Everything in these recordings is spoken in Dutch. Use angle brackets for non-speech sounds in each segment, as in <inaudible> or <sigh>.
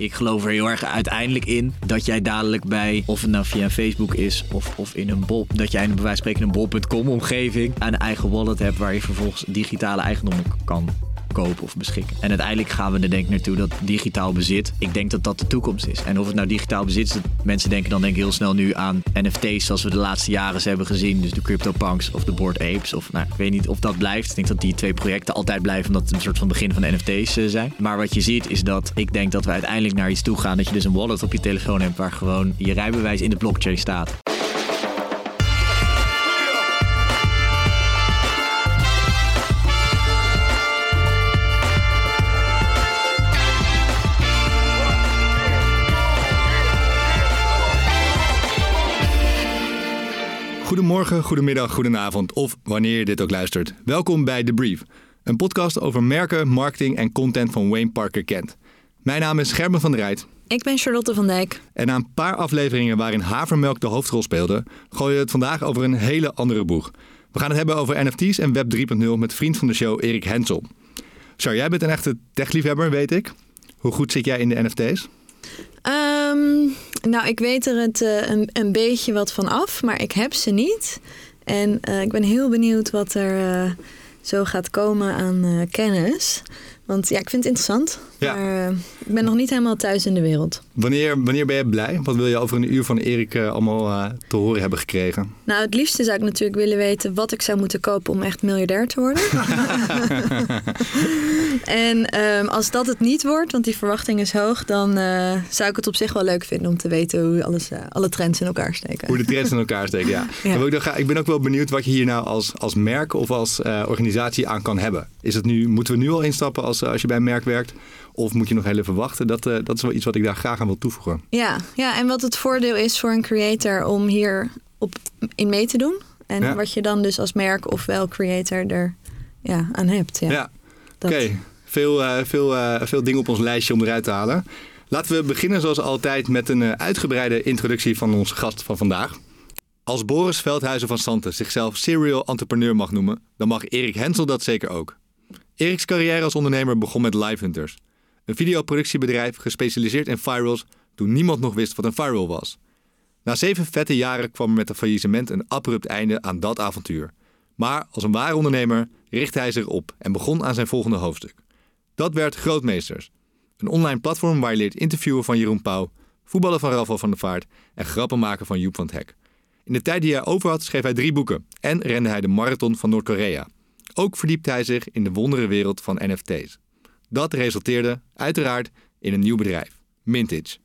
Ik geloof er heel erg uiteindelijk in dat jij dadelijk bij, of het nou via Facebook is of, of in een bol, dat jij een bij wijze van spreken een bol.com omgeving een eigen wallet hebt waar je vervolgens digitale eigendommen kan kopen of beschikken. En uiteindelijk gaan we er denk ik naartoe dat digitaal bezit, ik denk dat dat de toekomst is. En of het nou digitaal bezit is, mensen denken dan denk ik heel snel nu aan NFT's zoals we de laatste jaren hebben gezien. Dus de CryptoPunks of de Board Apes. Of nou, ik weet niet of dat blijft. Ik denk dat die twee projecten altijd blijven omdat het een soort van begin van de NFT's uh, zijn. Maar wat je ziet is dat ik denk dat we uiteindelijk naar iets toe gaan dat je dus een wallet op je telefoon hebt waar gewoon je rijbewijs in de blockchain staat. Goedemorgen, goedemiddag, goedenavond of wanneer je dit ook luistert. Welkom bij The Brief, een podcast over merken, marketing en content van Wayne Parker Kent. Mijn naam is Gerben van der Rijt. Ik ben Charlotte van Dijk. En na een paar afleveringen waarin havermelk de hoofdrol speelde, gooien we het vandaag over een hele andere boeg. We gaan het hebben over NFT's en Web 3.0 met vriend van de show Erik Hensel. Char, jij bent een echte techliefhebber, weet ik. Hoe goed zit jij in de NFT's? Um, nou, ik weet er het, uh, een, een, beetje wat van af, maar ik heb ze niet. En uh, ik ben heel benieuwd wat er uh, zo gaat komen aan kennis. Want ja, ik vind het interessant. Ja. Maar ik ben nog niet helemaal thuis in de wereld. Wanneer, wanneer ben je blij? Wat wil je over een uur van Erik allemaal te horen hebben gekregen? Nou, het liefste zou ik natuurlijk willen weten wat ik zou moeten kopen om echt miljardair te worden. <laughs> en um, als dat het niet wordt, want die verwachting is hoog, dan uh, zou ik het op zich wel leuk vinden om te weten hoe alles, uh, alle trends in elkaar steken. Hoe de trends in elkaar steken, ja. ja. Ik ben ook wel benieuwd wat je hier nou als, als merk of als organisatie aan kan hebben. Is het nu, moeten we nu al instappen als, als je bij een merk werkt? Of moet je nog heel even wachten? Dat, uh, dat is wel iets wat ik daar graag aan wil toevoegen. Ja, ja, en wat het voordeel is voor een creator om hier op, in mee te doen. En ja. wat je dan dus als merk of wel creator er ja, aan hebt. Ja, ja. oké. Veel, uh, veel, uh, veel dingen op ons lijstje om eruit te halen. Laten we beginnen zoals altijd met een uitgebreide introductie van onze gast van vandaag. Als Boris Veldhuizen van Santen zichzelf serial entrepreneur mag noemen, dan mag Erik Hensel dat zeker ook. Eriks carrière als ondernemer begon met Live Hunters. Een videoproductiebedrijf gespecialiseerd in virals toen niemand nog wist wat een viral was. Na zeven vette jaren kwam er met een faillissement een abrupt einde aan dat avontuur. Maar als een ware ondernemer richtte hij zich op en begon aan zijn volgende hoofdstuk. Dat werd Grootmeesters. Een online platform waar je leert interviewen van Jeroen Pauw, voetballen van Rafael van der Vaart en grappen maken van Joep van het Hek. In de tijd die hij over had schreef hij drie boeken en rende hij de marathon van Noord-Korea. Ook verdiepte hij zich in de wonderenwereld van NFT's. Dat resulteerde uiteraard in een nieuw bedrijf, Mintage.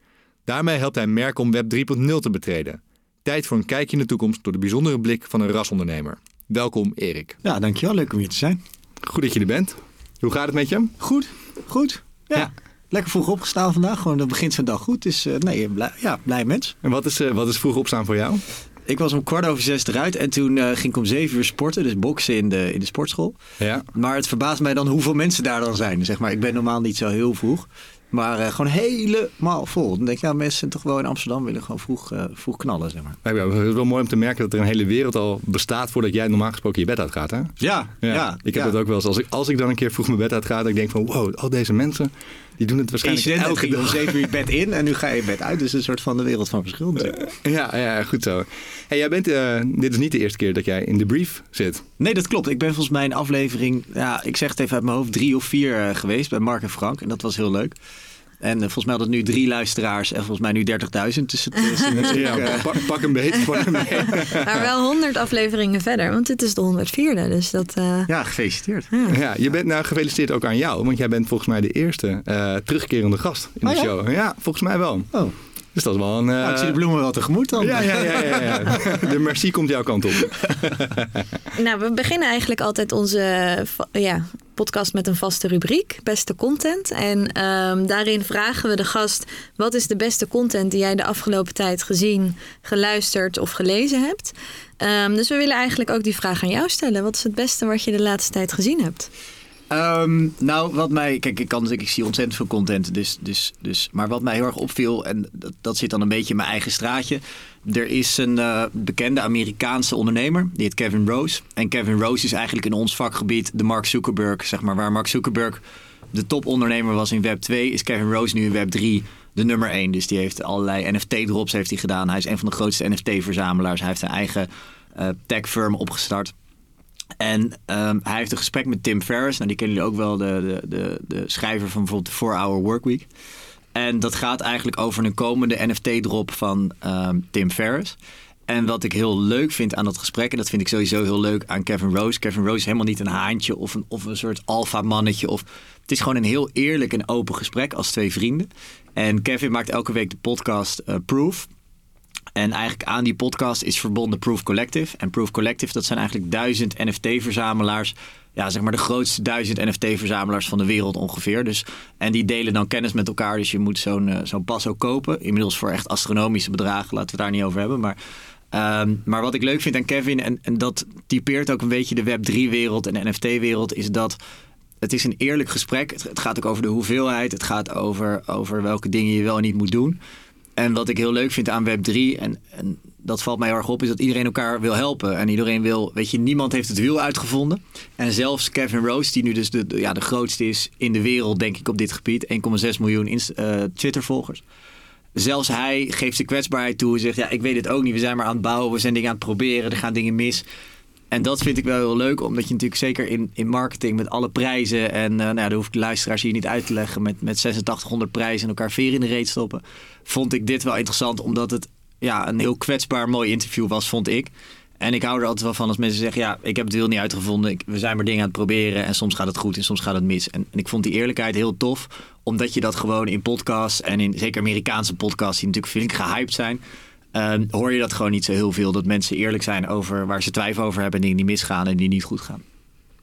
Daarmee helpt hij merken om Web 3.0 te betreden. Tijd voor een kijkje in de toekomst door de bijzondere blik van een rasondernemer. Welkom Erik. Ja, dankjewel. Leuk om hier te zijn. Goed dat je er bent. Hoe gaat het met je? Goed, goed. Ja. ja. Lekker vroeg opgestaan vandaag. Gewoon, dat begint zijn dag goed. Dus uh, nee, blij, ja, blij mens. En wat is, uh, wat is vroeg opstaan voor jou? Ik was om kwart over zes eruit en toen uh, ging ik om zeven uur sporten. Dus boksen in de, in de sportschool. Ja. Maar het verbaast mij dan hoeveel mensen daar dan zijn. Zeg maar, ik ben normaal niet zo heel vroeg. Maar uh, gewoon helemaal vol. Dan denk je, ja, mensen toch wel in Amsterdam willen gewoon vroeg, uh, vroeg knallen, zeg maar. Ja, het is wel mooi om te merken dat er een hele wereld al bestaat voordat jij normaal gesproken je bed uitgaat, hè? Ja, ja. ja ik heb dat ook wel eens. Als ik, als ik dan een keer vroeg mijn bed uitga, dan denk ik van, wow, al deze mensen, die doen het waarschijnlijk Incident, elke dag. om zeven uur bed in en nu ga je bed uit. Dus een soort van de wereld van verschil. Ja, ja, goed zo. Hey, jij bent, uh, dit is niet de eerste keer dat jij in de brief zit. Nee, dat klopt. Ik ben volgens mij in aflevering, ja, ik zeg het even uit mijn hoofd, drie of vier uh, geweest bij Mark en Frank. En dat was heel leuk. En uh, volgens mij had het nu drie luisteraars en volgens mij nu 30.000. Dus het is ja, uh, pak, pak, een beet. Pak een maar wel 100 afleveringen verder, want dit is de 104e. Dus dat, uh... Ja, gefeliciteerd. Ja. ja. je bent nou gefeliciteerd ook aan jou, want jij bent volgens mij de eerste terugkerende gast in de oh, ja? show. Ja, volgens mij wel. Oh. Dus dat is wel een... Uh... Nou, ik zie de bloemen wel tegemoet dan. Ja, ja, ja. ja, ja. <laughs> De merci komt jouw kant op. <laughs> <laughs> nou, we beginnen eigenlijk altijd onze ja, podcast met een vaste rubriek. Beste content. En um, daarin vragen we de gast... wat is de beste content die jij de afgelopen tijd gezien, geluisterd of gelezen hebt? Um, dus we willen eigenlijk ook die vraag aan jou stellen. Wat is het beste wat je de laatste tijd gezien hebt? Um, nou, wat mij. Kijk, ik, kan, ik zie ontzettend veel content. Dus, dus, dus, maar wat mij heel erg opviel, en dat, dat zit dan een beetje in mijn eigen straatje. Er is een uh, bekende Amerikaanse ondernemer, die heet Kevin Rose. En Kevin Rose is eigenlijk in ons vakgebied de Mark Zuckerberg, zeg maar, waar Mark Zuckerberg de topondernemer was in Web 2, is Kevin Rose nu in Web 3 de nummer 1. Dus die heeft allerlei NFT-drops heeft hij gedaan. Hij is een van de grootste NFT-verzamelaars. Hij heeft een eigen uh, tech-firm opgestart. En um, hij heeft een gesprek met Tim Ferriss. Nou, die kennen jullie ook wel, de, de, de, de schrijver van bijvoorbeeld de 4-Hour Workweek. En dat gaat eigenlijk over een komende NFT-drop van um, Tim Ferriss. En wat ik heel leuk vind aan dat gesprek, en dat vind ik sowieso heel leuk aan Kevin Rose. Kevin Rose is helemaal niet een haantje of een, of een soort alfa-mannetje. Of, het is gewoon een heel eerlijk en open gesprek als twee vrienden. En Kevin maakt elke week de podcast uh, Proof. En eigenlijk aan die podcast is verbonden Proof Collective. En Proof Collective, dat zijn eigenlijk duizend NFT-verzamelaars. Ja, zeg maar de grootste duizend NFT-verzamelaars van de wereld ongeveer. Dus, en die delen dan kennis met elkaar. Dus je moet zo'n uh, zo'n pas ook kopen. Inmiddels voor echt astronomische bedragen. Laten we het daar niet over hebben. Maar Um, maar wat ik leuk vind aan Kevin, en, en dat typeert ook een beetje de Web3-wereld en de NFT-wereld, is dat het is een eerlijk gesprek. Het, het, gaat ook over de hoeveelheid. Het gaat over, over welke dingen je wel en niet moet doen. En wat ik heel leuk vind aan Web3, en, en dat valt mij erg op, is dat iedereen elkaar wil helpen. En iedereen wil, weet je, niemand heeft het wiel uitgevonden. En zelfs Kevin Rose, die nu dus de, ja, de grootste is in de wereld, denk ik, op dit gebied. 1,6 miljoen uh, Twitter-volgers zelfs hij geeft zijn kwetsbaarheid toe en zegt: Ja, ik weet het ook niet. We zijn maar aan het bouwen, we zijn dingen aan het proberen, er gaan dingen mis. En dat vind ik wel heel leuk, omdat je natuurlijk zeker in, in marketing met alle prijzen. En uh, nou, daar hoef ik de luisteraars hier niet uit te leggen. Met, met 8600 prijzen en elkaar veer in de reet stoppen. Vond ik dit wel interessant, omdat het ja, een heel kwetsbaar mooi interview was, vond ik. En ik hou er altijd wel van als mensen zeggen: Ja, ik heb het wiel niet uitgevonden. Ik, we zijn maar dingen aan het proberen. En soms gaat het goed en soms gaat het mis. En, en ik vond die eerlijkheid heel tof, omdat je dat gewoon in podcasts en in zeker Amerikaanse podcasts, die natuurlijk flink gehyped zijn. Uh, hoor je dat gewoon niet zo heel veel. Dat mensen eerlijk zijn over waar ze twijfel over hebben en dingen die misgaan en die niet goed gaan.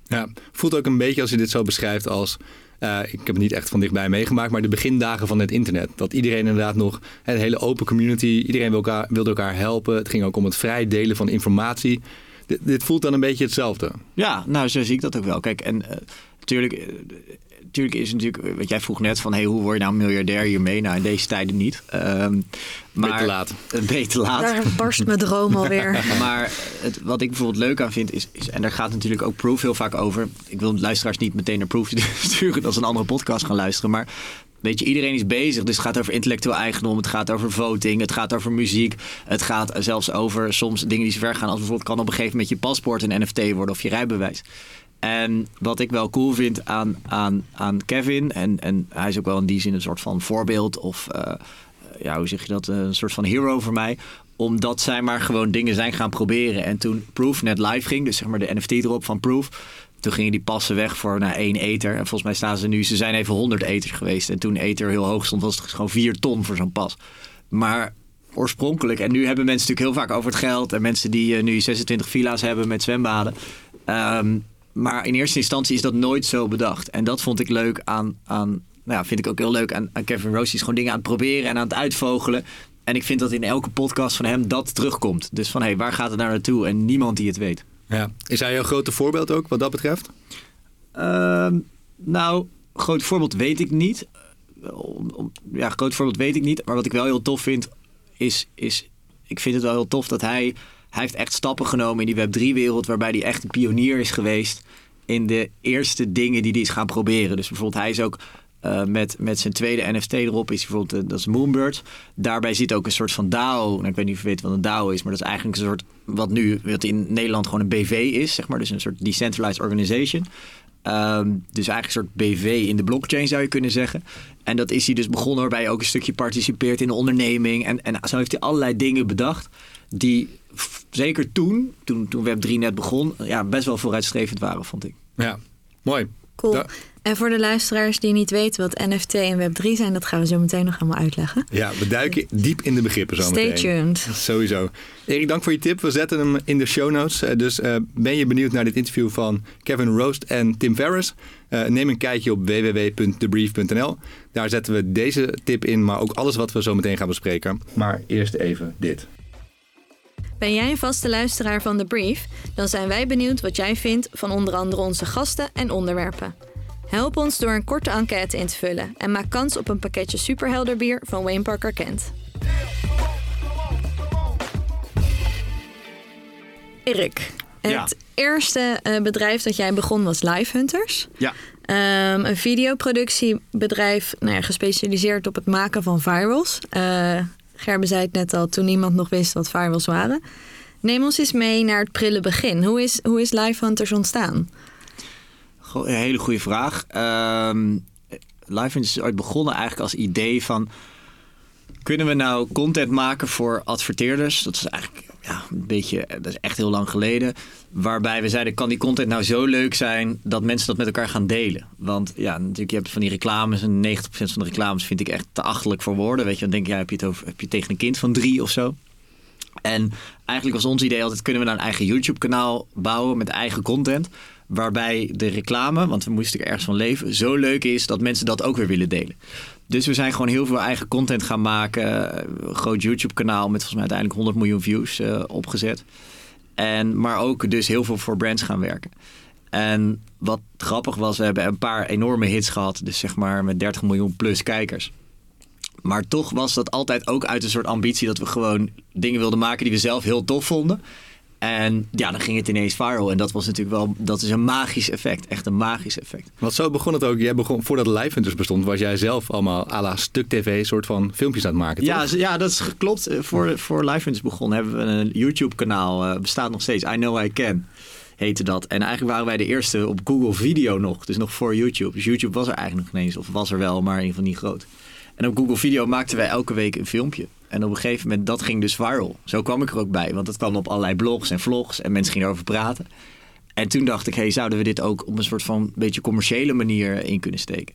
Ja, voelt ook een beetje als je dit zo beschrijft als uh, ik heb het niet echt van dichtbij meegemaakt, maar de begindagen van het internet. Dat iedereen inderdaad nog een hele open community, iedereen wilde elkaar, wilde elkaar helpen. Het ging ook om het vrij delen van informatie. Dit voelt dan een beetje hetzelfde. Ja, nou zo zie ik dat ook wel. Kijk, en uh, natuurlijk, uh, natuurlijk is natuurlijk, wat jij vroeg net van, hey, hoe word je nou miljardair hiermee? Nou, in deze tijden niet. Um, maar beter laat. <laughs> Een beetje laat. Daar barst mijn droom alweer. <laughs> maar het, wat ik bijvoorbeeld leuk aan vind is, is, en daar gaat natuurlijk ook Proof heel vaak over. Ik wil luisteraars niet meteen naar Proof <laughs> sturen, dat ze een andere podcast gaan luisteren, maar Weet je, iedereen is bezig. Dus het gaat over intellectueel eigendom. Het gaat over voting. Het gaat over muziek. Het gaat zelfs over soms dingen die zo ver gaan. Als bijvoorbeeld kan op een gegeven moment je paspoort een NFT worden of je rijbewijs. En wat ik wel cool vind aan, aan, aan Kevin, en, en hij is ook wel in die zin een soort van voorbeeld of uh, ja, hoe zeg je dat, een soort van hero voor mij. Omdat zij maar gewoon dingen zijn gaan proberen. En toen Proof net live ging, dus zeg maar de NFT erop van Proof, toen gingen die passen weg voor naar één ether. En volgens mij staan ze nu, ze zijn even 100 eters geweest. En toen ether heel hoog stond, was het gewoon 4 ton voor zo'n pas. Maar oorspronkelijk, en nu hebben mensen natuurlijk heel vaak over het geld. En mensen die nu 26 villa's hebben met zwembaden. Um, maar in eerste instantie is dat nooit zo bedacht. En dat vond ik leuk aan, aan nou ja, vind ik ook heel leuk aan, aan Kevin Rose. Die is gewoon dingen aan het proberen en aan het uitvogelen. En ik vind dat in elke podcast van hem dat terugkomt. Dus van hé, hey, waar gaat het nou naartoe? En niemand die het weet. Ja. Is hij een grote voorbeeld ook wat dat betreft? Uh, nou, groot voorbeeld weet ik niet. Ja, groot voorbeeld weet ik niet. Maar wat ik wel heel tof vind, is, is ik vind het wel heel tof dat hij hij heeft echt stappen genomen in die Web3-wereld, waarbij hij echt een pionier is geweest in de eerste dingen die hij is gaan proberen. Dus bijvoorbeeld, hij is ook uh, met, met zijn tweede NFT erop, is bijvoorbeeld, uh, dat is Moonbird. Daarbij zit ook een soort van DAO. Nou, ik weet niet of je weet wat een DAO is, maar dat is eigenlijk een soort, wat nu, wat in Nederland gewoon een BV is, zeg maar. Dus een soort decentralized organization. Um, dus eigenlijk een soort BV in de blockchain zou je kunnen zeggen. En dat is hij dus begonnen waarbij hij ook een stukje participeert in de onderneming. En, en zo heeft hij allerlei dingen bedacht die zeker toen, toen, toen Web3 net begon, ja, best wel vooruitstrevend waren, vond ik. Ja, mooi. Cool. Da en voor de luisteraars die niet weten wat NFT en Web3 zijn, dat gaan we zo meteen nog helemaal uitleggen. Ja, we duiken diep in de begrippen zo Stay meteen. Stay tuned. Sowieso. Erik, dank voor je tip. We zetten hem in de show notes. Uh, dus uh, ben je benieuwd naar dit interview van Kevin Roost en Tim Ferriss? Uh, neem een kijkje op www.thebrief.nl. Daar zetten we deze tip in, maar ook alles wat we zo meteen gaan bespreken. Maar eerst even dit. Ben jij een vaste luisteraar van The Brief? Dan zijn wij benieuwd wat jij vindt van onder andere onze gasten en onderwerpen. Help ons door een korte enquête in te vullen en maak kans op een pakketje superhelder bier van Wayne Parker Kent. Erik, het eerste eh, bedrijf dat jij begon was Live Hunters. Ja. Ehm, een videoproductiebedrijf nou ja, gespecialiseerd op het maken van virals. Uh, Gerben zei het net al, toen niemand nog wist wat virals waren. Neem ons eens mee naar het prille begin. Hoe is, hoe is Live Hunters ontstaan? Een hele goede vraag. Um, Live Hunters is ooit begonnen eigenlijk als idee van... Kunnen we nou content maken voor adverteerders? Dat is eigenlijk ja, een beetje, dat is echt heel lang geleden. Waarbij we zeiden, kan die content nou zo leuk zijn dat mensen dat met elkaar gaan delen? Want ja, natuurlijk, je hebt van die reclames en 90% van de reclames vind ik echt te achtelijk voor woorden. Weet je, dan denk je, heb je het over, heb je tegen een kind van drie of zo? En eigenlijk was ons idee altijd, kunnen we nou een eigen YouTube kanaal bouwen met eigen content? Waarbij de reclame, want we moesten er ergens van leven, zo leuk is dat mensen dat ook weer willen delen. Dus we zijn gewoon heel veel eigen content gaan maken. Een groot YouTube kanaal met volgens mij uiteindelijk 100 miljoen views uh, opgezet. En, maar ook dus heel veel voor brands gaan werken. En wat grappig was, we hebben een paar enorme hits gehad. Dus zeg maar met 30 miljoen plus kijkers. Maar toch was dat altijd ook uit een soort ambitie dat we gewoon dingen wilden maken die we zelf heel tof vonden. En ja, dan ging het ineens viral. En dat was natuurlijk wel, dat is een magisch effect. Echt een magisch effect. Want zo begon het ook. Jij begon, voordat Live Hunters bestond, was jij zelf allemaal à la stuk tv soort van filmpjes aan het maken, Ja, ja dat is klopt. Eh, voor, voor Live Hunters begonnen hebben we een YouTube kanaal. Uh, bestaat nog steeds. I Know I Can heette dat. En eigenlijk waren wij de eerste op Google Video nog. Dus nog voor YouTube. Dus YouTube was er eigenlijk nog niet eens. Of was er wel, maar in ieder geval niet groot. En op Google Video maakten wij elke week een filmpje. En op een gegeven moment, dat ging dus viral. Zo kwam ik er ook bij, want het kwam op allerlei blogs en vlogs en mensen gingen erover praten. En toen dacht ik, hey, zouden we dit ook op een soort van beetje commerciële manier in kunnen steken?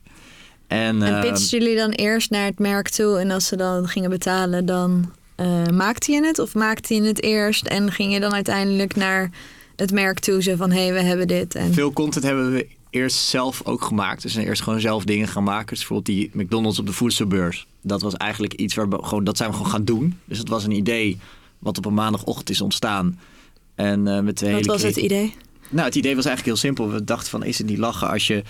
En, en uh, jullie dan eerst naar het merk toe en als ze dan gingen betalen, dan uh, maakte je het? Of maakte je het eerst en ging je dan uiteindelijk naar het merk toe, zo van hé, hey, we hebben dit? En... Veel content hebben we eerst zelf ook gemaakt. Dus eerst gewoon zelf dingen gaan maken. Dus bijvoorbeeld die McDonald's op de voedselbeurs. Dat was eigenlijk iets waar we gewoon, dat zijn we gewoon gaan doen. Dus het was een idee wat op een maandagochtend is ontstaan. En uh, met Wat was het idee? Nou, het idee was eigenlijk heel simpel. We dachten van, is het niet lachen als je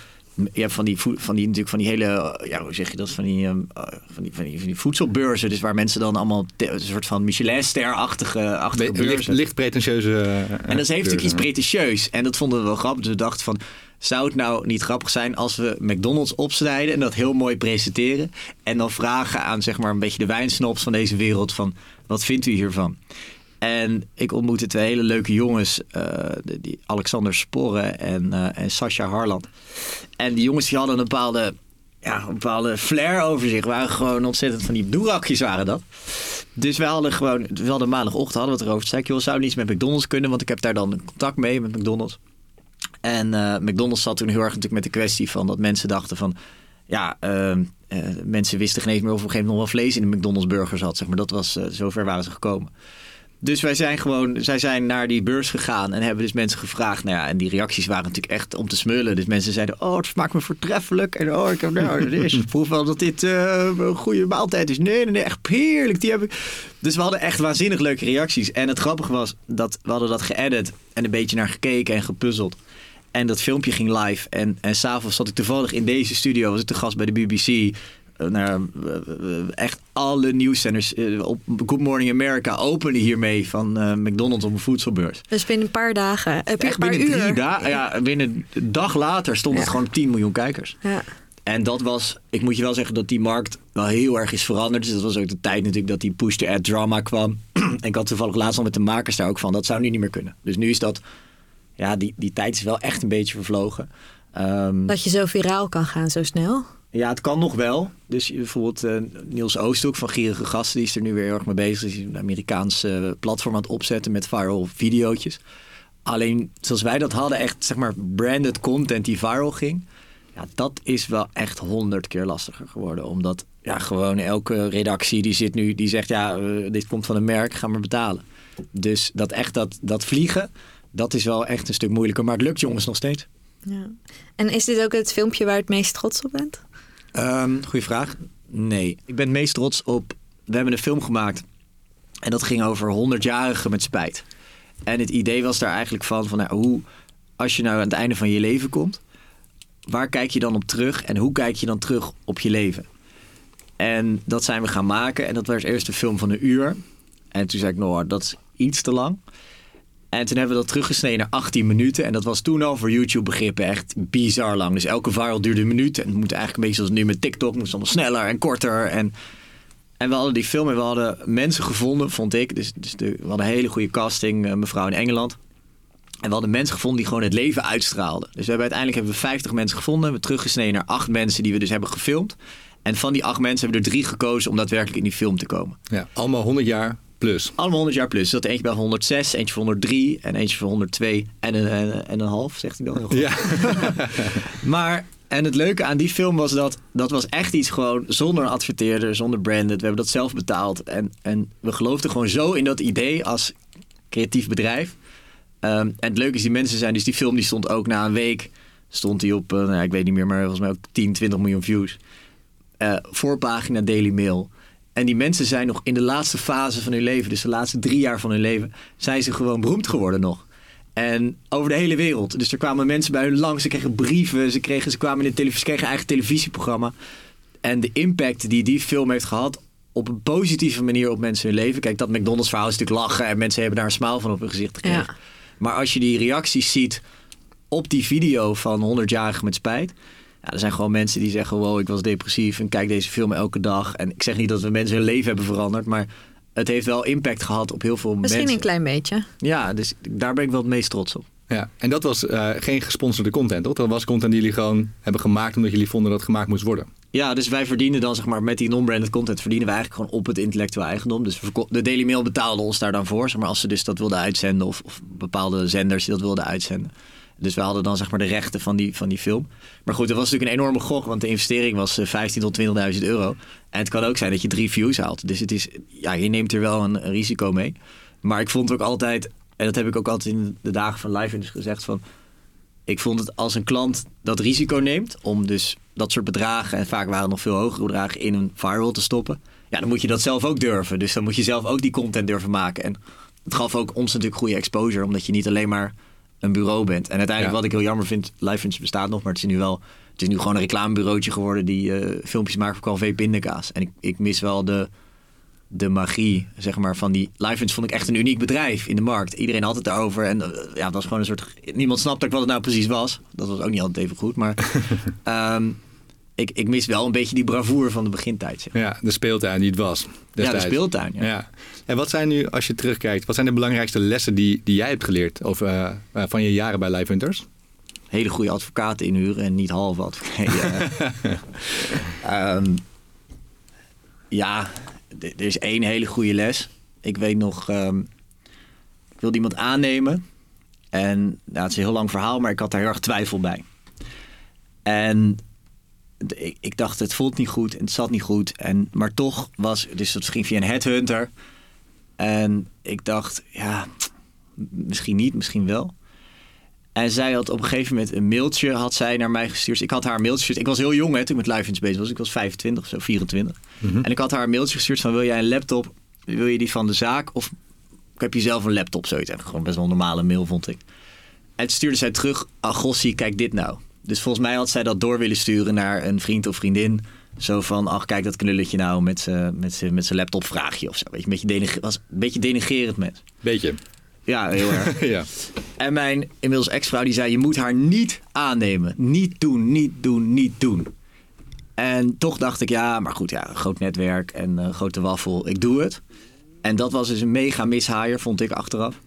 je hebt van die, van die, natuurlijk van die hele, ja, hoe zeg je dat, van die, van die, van die, van die voedselbeurzen. Dus waar mensen dan allemaal een soort van Michelin-ster-achtige achtige beurzen. Licht, licht pretentieuze. Uh, en dat heeft natuurlijk iets pretentieus. En dat vonden we wel grappig. Dus we dachten van, zou het nou niet grappig zijn als we McDonald's opsnijden en dat heel mooi presenteren. En dan vragen aan zeg maar een beetje de wijnsnops van deze wereld van, wat vindt u hiervan? En ik ontmoette twee hele leuke jongens, uh, die Alexander Sporren en, uh, en Sascha Harland. En die jongens die hadden een bepaalde, ja, bepaalde flair over zich. Waren gewoon ontzettend van die doerakjes waren dat. Dus we hadden gewoon, we hadden maandagochtend hadden we het erover. Zei ik, zou niet met McDonald's kunnen? Want ik heb daar dan contact mee met McDonald's. En uh, McDonald's zat toen heel erg natuurlijk met de kwestie van dat mensen dachten van... Ja, mensen wisten geen eens meer of op een gegeven moment nog wel vlees in de McDonald's burger zat. Zeg maar. Dat was, zover waren ze gekomen. Dus wij zijn gewoon, zij zijn naar die beurs gegaan en hebben dus mensen gevraagd. Nou ja, en die reacties waren natuurlijk echt om te smullen. Dus mensen zeiden, oh, het smaakt me voortreffelijk. En oh, ik heb nou, <laughs> is, proef wel dat dit uh, een goede maaltijd is. Nee, nee, nee, echt heerlijk. Die heb ik. Dus we hadden echt waanzinnig leuke reacties. En het grappige was dat we hadden dat geëdit en een beetje naar gekeken en gepuzzeld. En dat filmpje ging live. En, en s'avonds zat ik toevallig in deze studio. Was ik te gast bij de BBC nou, echt alle nieuwszenders eh, op Good Morning America openen hiermee van uh, McDonald's op een voedselbeurs. Dus binnen een paar dagen. Heb je echt binnen uur? drie dagen. Ja, binnen een dag later stond het gewoon 10 miljoen kijkers. Ja. En dat was, ik moet je wel zeggen dat die markt wel heel erg is veranderd. Dus dat was ook de tijd natuurlijk dat die push-to-ad drama kwam. en <clears throat> ik had toevallig laatst al met de makers daar ook van. Dat zou nu niet meer kunnen. Dus nu is dat, ja, die, die tijd is wel echt een beetje vervlogen. Um, dat je zo viraal kan gaan zo snel? Ja, het kan nog wel. Dus bijvoorbeeld uh, Niels Oosthoek van Gierige Gasten, die is er nu weer heel erg mee bezig. Die is een Amerikaans uh, platform aan het opzetten met viral videootjes. Alleen zoals wij dat hadden, echt zeg maar branded content die viral ging. Ja, dat is wel echt honderd keer lastiger geworden. Omdat ja, gewoon elke redactie die zit nu, die zegt ja, uh, dit komt van een merk, ga maar betalen. Dus dat echt dat, dat vliegen, dat is wel echt een stuk moeilijker. Maar het lukt jongens nog steeds. Ja. En is dit ook het filmpje waar het meest trots op bent? Um, goeie vraag. Nee. Ik ben het meest trots op. We hebben een film gemaakt. En dat ging over 100-jarigen met spijt. En het idee was daar eigenlijk van: van nou, hoe, als je nou aan het einde van je leven komt, waar kijk je dan op terug en hoe kijk je dan terug op je leven? En dat zijn we gaan maken. En dat was eerst een film van een uur. En toen zei ik: Nou, dat is iets te lang. En toen hebben we dat teruggesneden naar 18 minuten. En dat was toen al voor YouTube begrippen echt bizar lang. Dus elke viral duurde een minuut. En het moet eigenlijk een beetje zoals nu met TikTok. moest allemaal sneller en korter. En, en we hadden die film en we hadden mensen gevonden, vond ik. Dus, dus de, we hadden een hele goede casting, uh, mevrouw in Engeland. En we hadden mensen gevonden die gewoon het leven uitstraalden. Dus we hebben uiteindelijk hebben we 50 mensen gevonden. We hebben teruggesneden naar acht mensen die we dus hebben gefilmd. En van die acht mensen hebben we er drie gekozen om daadwerkelijk in die film te komen. Ja, allemaal 100 jaar plus. Allemaal 100 jaar plus. Dat eentje bij 106, eentje voor 103 en eentje voor 102 en een, en, en een half, zegt hij dan heel goed. Ja. <laughs> maar, en het leuke aan die film was dat dat was echt iets gewoon zonder adverteerder, zonder branded. We hebben dat zelf betaald. En, en we geloofden gewoon zo in dat idee als creatief bedrijf. Um, en het leuke is, die mensen zijn, dus die film die stond ook na een week, stond die op, uh, nou, ik weet niet meer, maar volgens mij ook 10, 20 miljoen views. Uh, voorpagina Daily Mail. En die mensen zijn nog in de laatste fase van hun leven, dus de laatste drie jaar van hun leven, zijn ze gewoon beroemd geworden nog. En over de hele wereld. Dus er kwamen mensen bij hun langs, ze kregen brieven, ze, kregen, ze kwamen in de televisie, kregen een eigen televisieprogramma. En de impact die die film heeft gehad op een positieve manier op mensen hun leven. Kijk, dat McDonald's verhaal is natuurlijk lachen en mensen hebben daar een smaal van op hun gezicht gekregen. Ja. Maar als je die reacties ziet op die video van 100 jarigen met spijt. Ja, er zijn gewoon mensen die zeggen: Wow, ik was depressief en kijk deze film elke dag. En ik zeg niet dat we mensen hun leven hebben veranderd, maar het heeft wel impact gehad op heel veel Misschien mensen. Misschien een klein beetje. Ja, dus daar ben ik wel het meest trots op. Ja, en dat was uh, geen gesponsorde content, toch? Dat was content die jullie gewoon hebben gemaakt omdat jullie vonden dat het gemaakt moest worden. Ja, dus wij verdienen dan zeg maar met die non-branded content verdienen we eigenlijk gewoon op het intellectueel eigendom. Dus de Daily Mail betaalde ons daar dan voor, zeg maar als ze dus dat wilden uitzenden of, of bepaalde zenders die dat wilden uitzenden. Dus we hadden dan zeg maar de rechten van die, van die film. Maar goed, dat was natuurlijk een enorme gok, want de investering was 15 tot 20.000 euro. En het kan ook zijn dat je drie views haalt. Dus het is, ja, je neemt er wel een, risico mee. Maar ik vond ook altijd, en dat heb ik ook altijd in de dagen van live gezegd, van ik vond het als een klant dat risico neemt om dus dat soort bedragen, en vaak waren het nog veel hogere bedragen, in een firewall te stoppen. Ja, dan moet je dat zelf ook durven. Dus dan moet je zelf ook die content durven maken. En het gaf ook ons natuurlijk goede exposure, omdat je niet alleen maar een bureau bent. En uiteindelijk, ja. wat ik heel jammer vind, LiveFinch bestaat nog, maar het is nu wel. Het is nu gewoon een reclamebureautje geworden die uh, filmpjes maakt voor Calvé Pindakaas. En ik, ik mis wel de, de magie, zeg maar, van die... LiveFinch vond ik echt een uniek bedrijf in de markt. Iedereen had het daarover. En uh, ja, dat was gewoon een soort... Niemand snapte ook wat het nou precies was. Dat was ook niet altijd even goed, maar... um, <laughs> ik, ik mis wel een beetje die bravoure van de begintijd. Zeg. Ja, de speeltuin die het was. Destijds. Ja, de speeltuin. Ja. ja. En wat zijn nu, als je terugkijkt, wat zijn de belangrijkste lessen die, die jij hebt geleerd over, uh, uh, van je jaren bij Live Hunters? Hele goede advocaten inhuren en niet halve advocaten. um, <laughs> ja, er is één hele goede les. Ik weet nog, um, ik wilde iemand aannemen. En nou, het is een heel lang verhaal, maar ik had daar heel erg twijfel bij. En ik, ik, dacht, het voelt niet goed en het zat niet goed. En, maar toch was, dus dat ging via een headhunter. En ik dacht, ja, misschien niet, misschien wel. En zij had op een gegeven moment een mailtje had zij naar mij gestuurd. Ik had haar een mailtje gestuurd. Ik was heel jong hè, toen ik met live bezig was. Ik was 25 of zo, 24. Mm -hmm. En ik had haar een mailtje gestuurd van wil jij een laptop? Wil je die van de zaak? Of heb je zelf een laptop? Zoiets. En gewoon best wel een normale mail vond ik. En stuurde zij terug, Agossi, kijk dit nou. Dus volgens mij had zij dat door willen sturen naar een vriend of vriendin. Zo van, ach kijk dat knulletje nou met zijn met met laptop vraagje of zo. Weet je, een beetje, deniger, was een beetje denigerend met. Beetje. Ja, heel erg. <laughs> ja. En mijn inmiddels ex-vrouw die zei, je moet haar niet aannemen. Niet doen, niet doen, niet doen. En toch dacht ik, ja, maar goed, ja, groot netwerk en uh, grote waffel, ik doe het. En dat was dus een mega mishaaier, vond ik achteraf.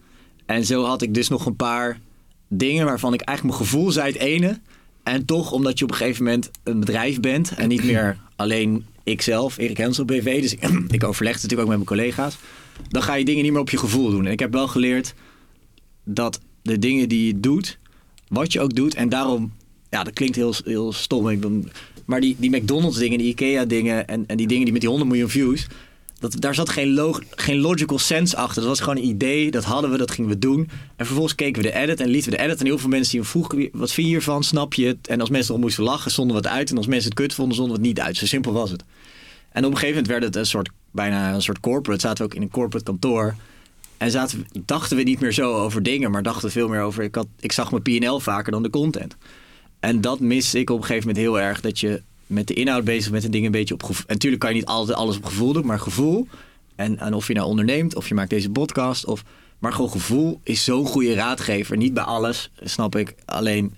En zo had ik dus nog een paar dingen waarvan ik eigenlijk mijn gevoel zei het ene. En toch, omdat je op een gegeven moment een bedrijf bent en niet meer alleen ikzelf, Erik Hensel BV, dus <clears throat> ik, overleg het natuurlijk ook met mijn collega's, dan ga je dingen niet meer op je gevoel doen. En ik heb wel geleerd dat de dingen die je doet, wat je ook doet, en daarom, ja, dat klinkt heel, heel stom, maar die, die McDonald's dingen, die Ikea dingen en, en die dingen die met die 100 miljoen views, dat, daar zat geen, log, geen logical sense achter. Dat was gewoon een idee, dat hadden we, dat gingen we doen. En vervolgens keken we de edit en lieten we de edit. En heel veel mensen die vroegen, wat vind je hiervan, snap je het? En als mensen erop moesten lachen, zonden we het uit. En als mensen het kut vonden, zonden we het niet uit. Zo simpel was het. En op een gegeven moment werd het een soort, bijna een soort corporate. Zaten we ook in een corporate kantoor. En zaten, dachten we niet meer zo over dingen, maar dachten veel meer over... Ik, had, ik zag mijn P&L vaker dan de content. En dat mis ik op een gegeven moment heel erg. Dat je met de inhoud bezig met een ding een beetje op gevoel. En natuurlijk kan je niet altijd alles op gevoel doen, maar gevoel. En, en of je nou onderneemt, of je maakt deze podcast, of Maar gewoon gevoel is zo'n goede raadgever. Niet bij alles, snap ik. Alleen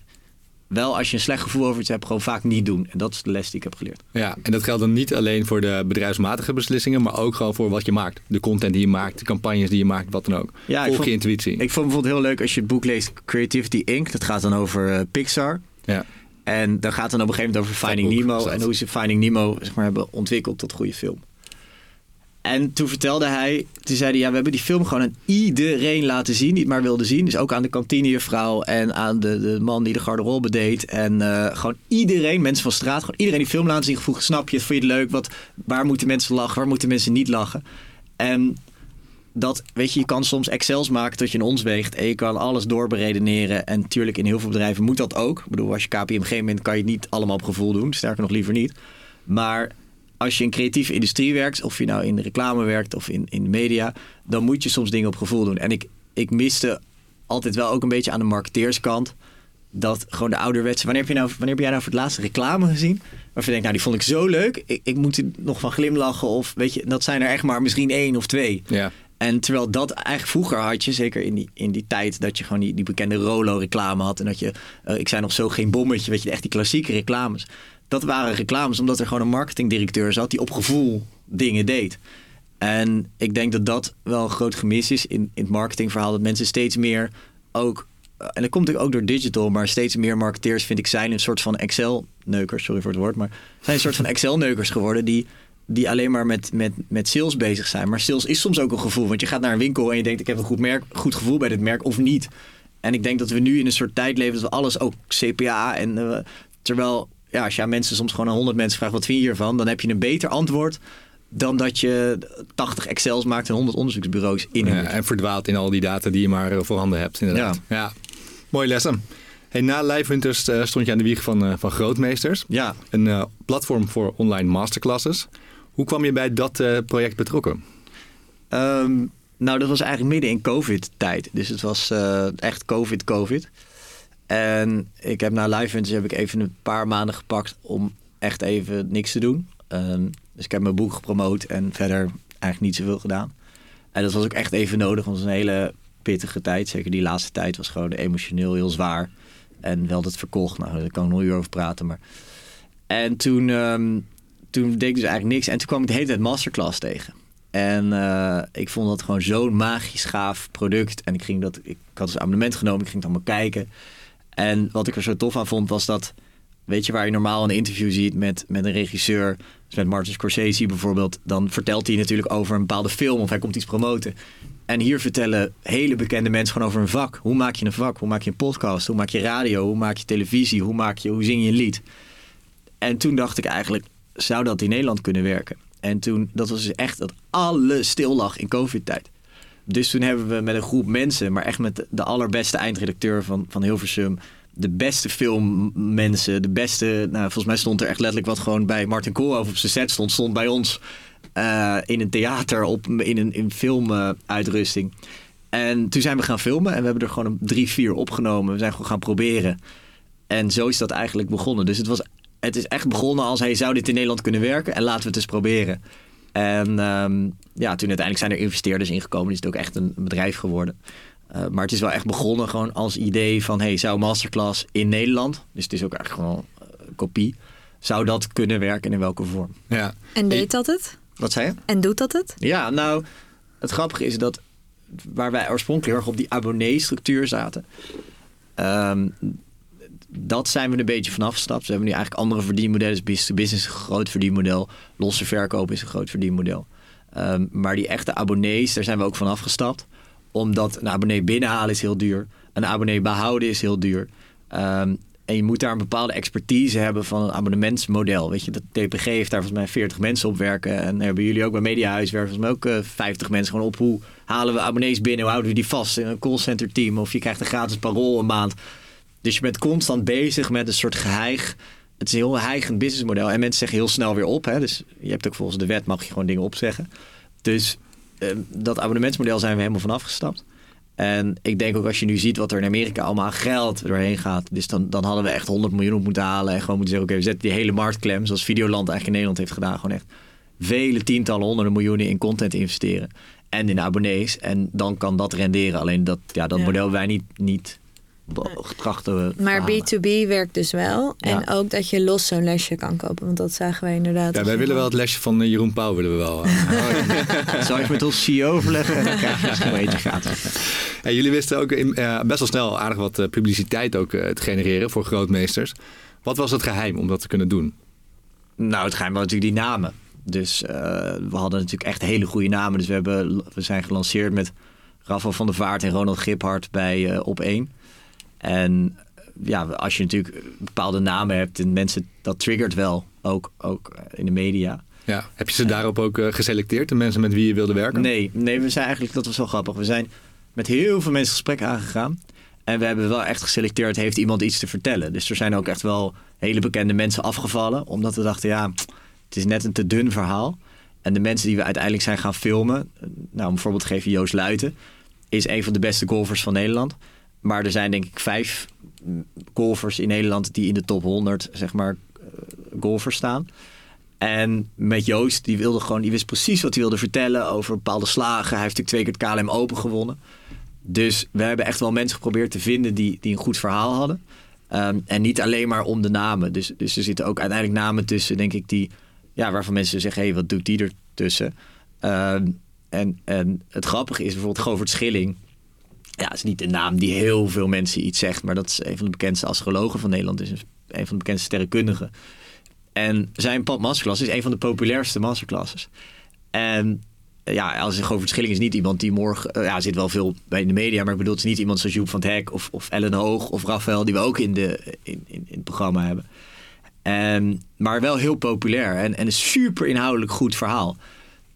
wel als je een slecht gevoel over iets hebt, gewoon vaak niet doen. En dat is de les die ik heb geleerd. Ja, en dat geldt dan niet alleen voor de bedrijfsmatige beslissingen, maar ook gewoon voor wat je maakt. De content die je maakt, de campagnes die je maakt, wat dan ook. Ja, ik Volg vond- je intuïtie. Ik vond bijvoorbeeld heel leuk als je het boek leest Creativity Inc. Dat gaat dan over eh, Pixar. ja. En dan gaat het dan op een gegeven moment over Finding Nemo. En hoe ze Finding Nemo zeg maar, hebben ontwikkeld tot goede film. En toen vertelde hij, toen zei hij, ja, we hebben die film gewoon aan iedereen laten zien die het maar wilde zien. Dus ook aan de kantinejuffrouw en aan de, de man die de garderobe deed. En eh, gewoon iedereen, mensen van straat, gewoon iedereen die film laten zien. Gevoel, snap je het, vond je het leuk? Wat, waar moeten mensen lachen, waar moeten mensen niet lachen? En dat, weet je, je kan soms Excels maken tot je een ons weegt. En je kan alles doorberedeneren. En natuurlijk, in heel veel bedrijven moet dat ook. Ik bedoel, als je KPMG bent, kan je het niet allemaal op gevoel doen. Sterker nog, liever niet. Maar als je in creatieve industrie werkt, of je nou in de reclame werkt of in, in de media, dan moet je soms dingen op gevoel doen. En ik, ik miste altijd wel ook een beetje aan de marketeerskant. Dat gewoon de ouderwetse. Wanneer heb, je nou, wanneer heb jij nou voor het laatst reclame gezien? Waarvan je denkt, nou, die vond ik zo leuk. Ik, ik moet er nog van glimlachen. Of weet je, dat zijn er echt maar misschien één of twee. Ja. En terwijl dat eigenlijk vroeger had je, zeker in die, in die tijd, dat je gewoon die, die bekende Rolo-reclame had. En dat je, eh, ik zei nog zo geen bommetje, weet je, echt die klassieke reclames. Dat waren reclames omdat er gewoon een marketingdirecteur zat die op gevoel dingen deed. En ik denk dat dat wel een groot gemis is in, in het marketingverhaal. Dat mensen steeds meer ook, eh, en dat komt ook door digital, maar steeds meer marketeers vind ik zijn een soort van Excel-neukers, sorry voor het woord, maar zijn een soort van Excel-neukers geworden die die alleen maar met, met, met sales bezig zijn. Maar sales is soms ook een gevoel. Want je gaat naar een winkel en je denkt... ik heb een goed, merk, goed gevoel bij dit merk of niet. En ik denk dat we nu in een soort tijd leven... dat we alles ook CPA en... eh, terwijl, ja, als je aan mensen soms gewoon aan 100 mensen vraagt... wat vind je hiervan? Dan heb je een beter antwoord... dan dat je 80 Excels maakt en 100 onderzoeksbureaus in. Ja, en verdwaalt in al die data die je maar eh, voorhanden hebt, inderdaad. Ja. Mooie lessen. Hey, na Live Hunters eh, stond je aan de wieg van, van Grootmeesters. ja. Een platform voor online masterclasses. Hoe kwam je bij dat eh, project betrokken? Ehm, nou, dat was eigenlijk midden in COVID-tijd. Dus het was eh, echt COVID-COVID. En ik heb na Live Hunters heb ik even een paar maanden gepakt om echt even niks te doen. Ehm, dus ik heb mijn boek gepromoot en verder eigenlijk niet zoveel gedaan. En dat was ook echt even nodig, want het was een hele pittige tijd. Zeker die laatste tijd was gewoon emotioneel heel zwaar. En wel dat verkocht, nou daar kan ik nog uur over praten. Maar... En toen, ehm, toen deed ik dus eigenlijk niks. En toen kwam ik de hele tijd masterclass tegen. En eh, ik vond dat gewoon zo'n magisch gaaf product. En ik, ging dat, ik had dus een abonnement genomen, ik ging het allemaal kijken. En wat ik er zo tof aan vond, was dat... Weet je, waar je normaal een interview ziet met, met een regisseur... dus met Martin Scorsese bijvoorbeeld... dan vertelt hij natuurlijk over een bepaalde film... of hij komt iets promoten. En hier vertellen hele bekende mensen gewoon over een vak. Hoe maak je een vak? Hoe maak je een podcast? Hoe maak je radio? Hoe maak je televisie? Hoe, maak je, hoe zing je een lied? En toen dacht ik eigenlijk, zou dat in Nederland kunnen werken? En toen, dat was dus echt dat alles stil lag in COVID-tijd. Dus toen hebben we met een groep mensen, maar echt met de allerbeste eindredacteur van, van Hilversum, de beste filmmensen, de beste, nou, volgens mij stond er echt letterlijk wat gewoon bij Martin Koolhoff op zijn set stond, stond bij ons eh, in een theater, op, in een in filmuitrusting. en toen zijn we gaan filmen en we hebben er gewoon een drie, vier opgenomen. We zijn gewoon gaan proberen. En zo is dat eigenlijk begonnen. Dus het, was, het is echt begonnen als, hey, zou dit in Nederland kunnen werken? En laten we het eens proberen. En ehm, ja, toen uiteindelijk zijn er investeerders ingekomen. Is het ook echt een bedrijf geworden. Uh, maar het is wel echt begonnen gewoon als idee van... hey, zou masterclass in Nederland... dus het is ook eigenlijk gewoon uh, kopie... zou dat kunnen werken en in welke vorm? Ja. En deed dat het? Wat zei je? En doet dat het? Ja, nou, het grappige is dat... waar wij oorspronkelijk heel erg op die abonnee-structuur zaten... Um, dat zijn we een beetje vanaf gestapt. We hebben nu eigenlijk andere verdienmodellen. Dus business business is een groot verdienmodel. Losse verkoop is een groot verdienmodel. Um, maar die echte abonnees, daar zijn we ook van afgestapt. Omdat een abonnee binnenhalen is heel duur. Een abonnee behouden is heel duur. Um, en je moet daar een bepaalde expertise hebben van een abonnementsmodel. Weet je, dat DPG heeft daar volgens mij 40 mensen op werken. En hebben jullie ook bij Mediahuis werken volgens mij ook uh, 50 mensen gewoon op. Hoe halen we abonnees binnen? Hoe houden we die vast in een callcenter team? Of je krijgt een gratis parool een maand. Dus je bent constant bezig met een soort geheig. Het is een heel heigend businessmodel. En mensen zeggen heel snel weer op. Hè? Dus je hebt ook volgens de wet mag je gewoon dingen opzeggen. Dus uh, dat abonnementsmodel zijn we helemaal vanaf gestapt. En ik denk ook als je nu ziet wat er in Amerika allemaal geld doorheen gaat. Dus dan, dan hadden we echt 100 miljoen op moeten halen. En gewoon moeten zeggen, oké, okay, we zetten die hele markt klem. Zoals Videoland eigenlijk in Nederland heeft gedaan. Gewoon echt vele tientallen, honderden miljoenen in content investeren. En in abonnees. En dan kan dat renderen. Alleen dat, ja, dat Ja. model wij niet, niet trachten Maar halen. B2B werkt dus wel. Ja. En ook dat je los zo'n lesje kan kopen. Want dat zagen wij inderdaad. Ja, wij willen wel het lesje van eh, Jeroen Pauw willen we wel. eh. <laughs> Zal ik met ons CEO overleggen? En dan krijg je wel eentje gratis. En jullie wisten ook in, eh, best wel snel aardig wat eh, publiciteit ook te genereren voor grootmeesters. Wat was het geheim om dat te kunnen doen? Nou, het geheim was natuurlijk die namen. Dus eh, we hadden natuurlijk echt hele goede namen. Dus we, hebben, we zijn gelanceerd met Rafael van der Vaart en Ronald Giphart bij eh, Op 1. En ja, als je natuurlijk bepaalde namen hebt en mensen, dat triggert wel. Ook, ook eh, in de media. Ja. Heb je ze daarop ook eh, geselecteerd, de mensen met wie je wilde werken? Nee, nee, we zijn eigenlijk, dat was wel grappig. We zijn met heel veel mensen gesprek aangegaan. En we hebben wel echt geselecteerd, heeft iemand iets te vertellen. Dus er zijn ook echt wel hele bekende mensen afgevallen. Omdat we dachten, ja, het is net een te dun verhaal. En de mensen die we uiteindelijk zijn gaan filmen... Nou, om een voorbeeld te geven, Joost Luiten... is een van de beste golfers van Nederland. Maar er zijn denk ik vijf golfers in Nederland... die in de top 100, zeg maar, eh, golfers staan. En met Joost, die wilde gewoon, die wist precies wat hij wilde vertellen over bepaalde slagen. Hij heeft natuurlijk twee keer het KLM Open gewonnen. Dus we hebben echt wel mensen geprobeerd te vinden die, die een goed verhaal hadden. Ehm, en niet alleen maar om de namen. Dus, dus er zitten ook uiteindelijk namen tussen, denk ik, die, ja, waarvan mensen zeggen: hé, hey, wat doet die er tussen? Ehm, en, en het grappige is bijvoorbeeld Govert Schilling. Ja, is niet een naam die heel veel mensen iets zegt, maar dat is een van de bekendste astrologen van Nederland. Is een van de bekendste sterrenkundigen. En zijn pad masterclass is een van de populairste masterclasses. En eh, ja, als een Govert Schilling is niet iemand die morgen... eh, ja, zit wel veel bij de media, maar ik bedoel, het is niet iemand zoals Joep van het Hek... of, of Ellen Hoog of Rafael, die we ook in, de, in, in, in het programma hebben. En, maar wel heel populair en, en een super inhoudelijk goed verhaal.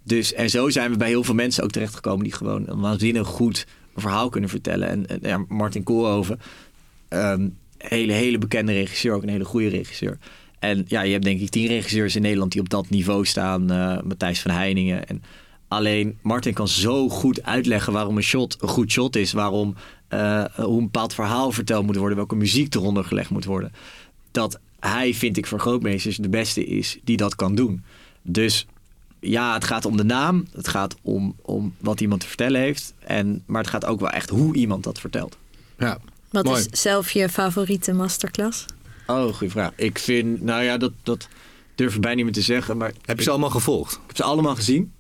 Dus, en zo zijn we bij heel veel mensen ook terechtgekomen... die gewoon een waanzinnig goed verhaal kunnen vertellen. En, ja, Martin Koolhoven, Ehm, hele, hele bekende regisseur, ook een hele goede regisseur. En ja, je hebt denk ik tien regisseurs in Nederland die op dat niveau staan. eh, Matthijs van Heiningen. En alleen Martin kan zo goed uitleggen waarom een shot een goed shot is. Waarom, eh, hoe een bepaald verhaal verteld moet worden. Welke muziek eronder gelegd moet worden. Dat hij, vind ik, voor grootmeesters de beste is die dat kan doen. Dus ja, het gaat om de naam. Het gaat om, om wat iemand te vertellen heeft. En, maar het gaat ook wel echt hoe iemand dat vertelt. Ja. Wat Mooi. is zelf je favoriete masterclass? Oh, goede vraag. Ik vind, nou ja, dat, dat durf ik bijna niet meer te zeggen. Maar Heb je ik, ze allemaal gevolgd? ik heb ze allemaal gezien.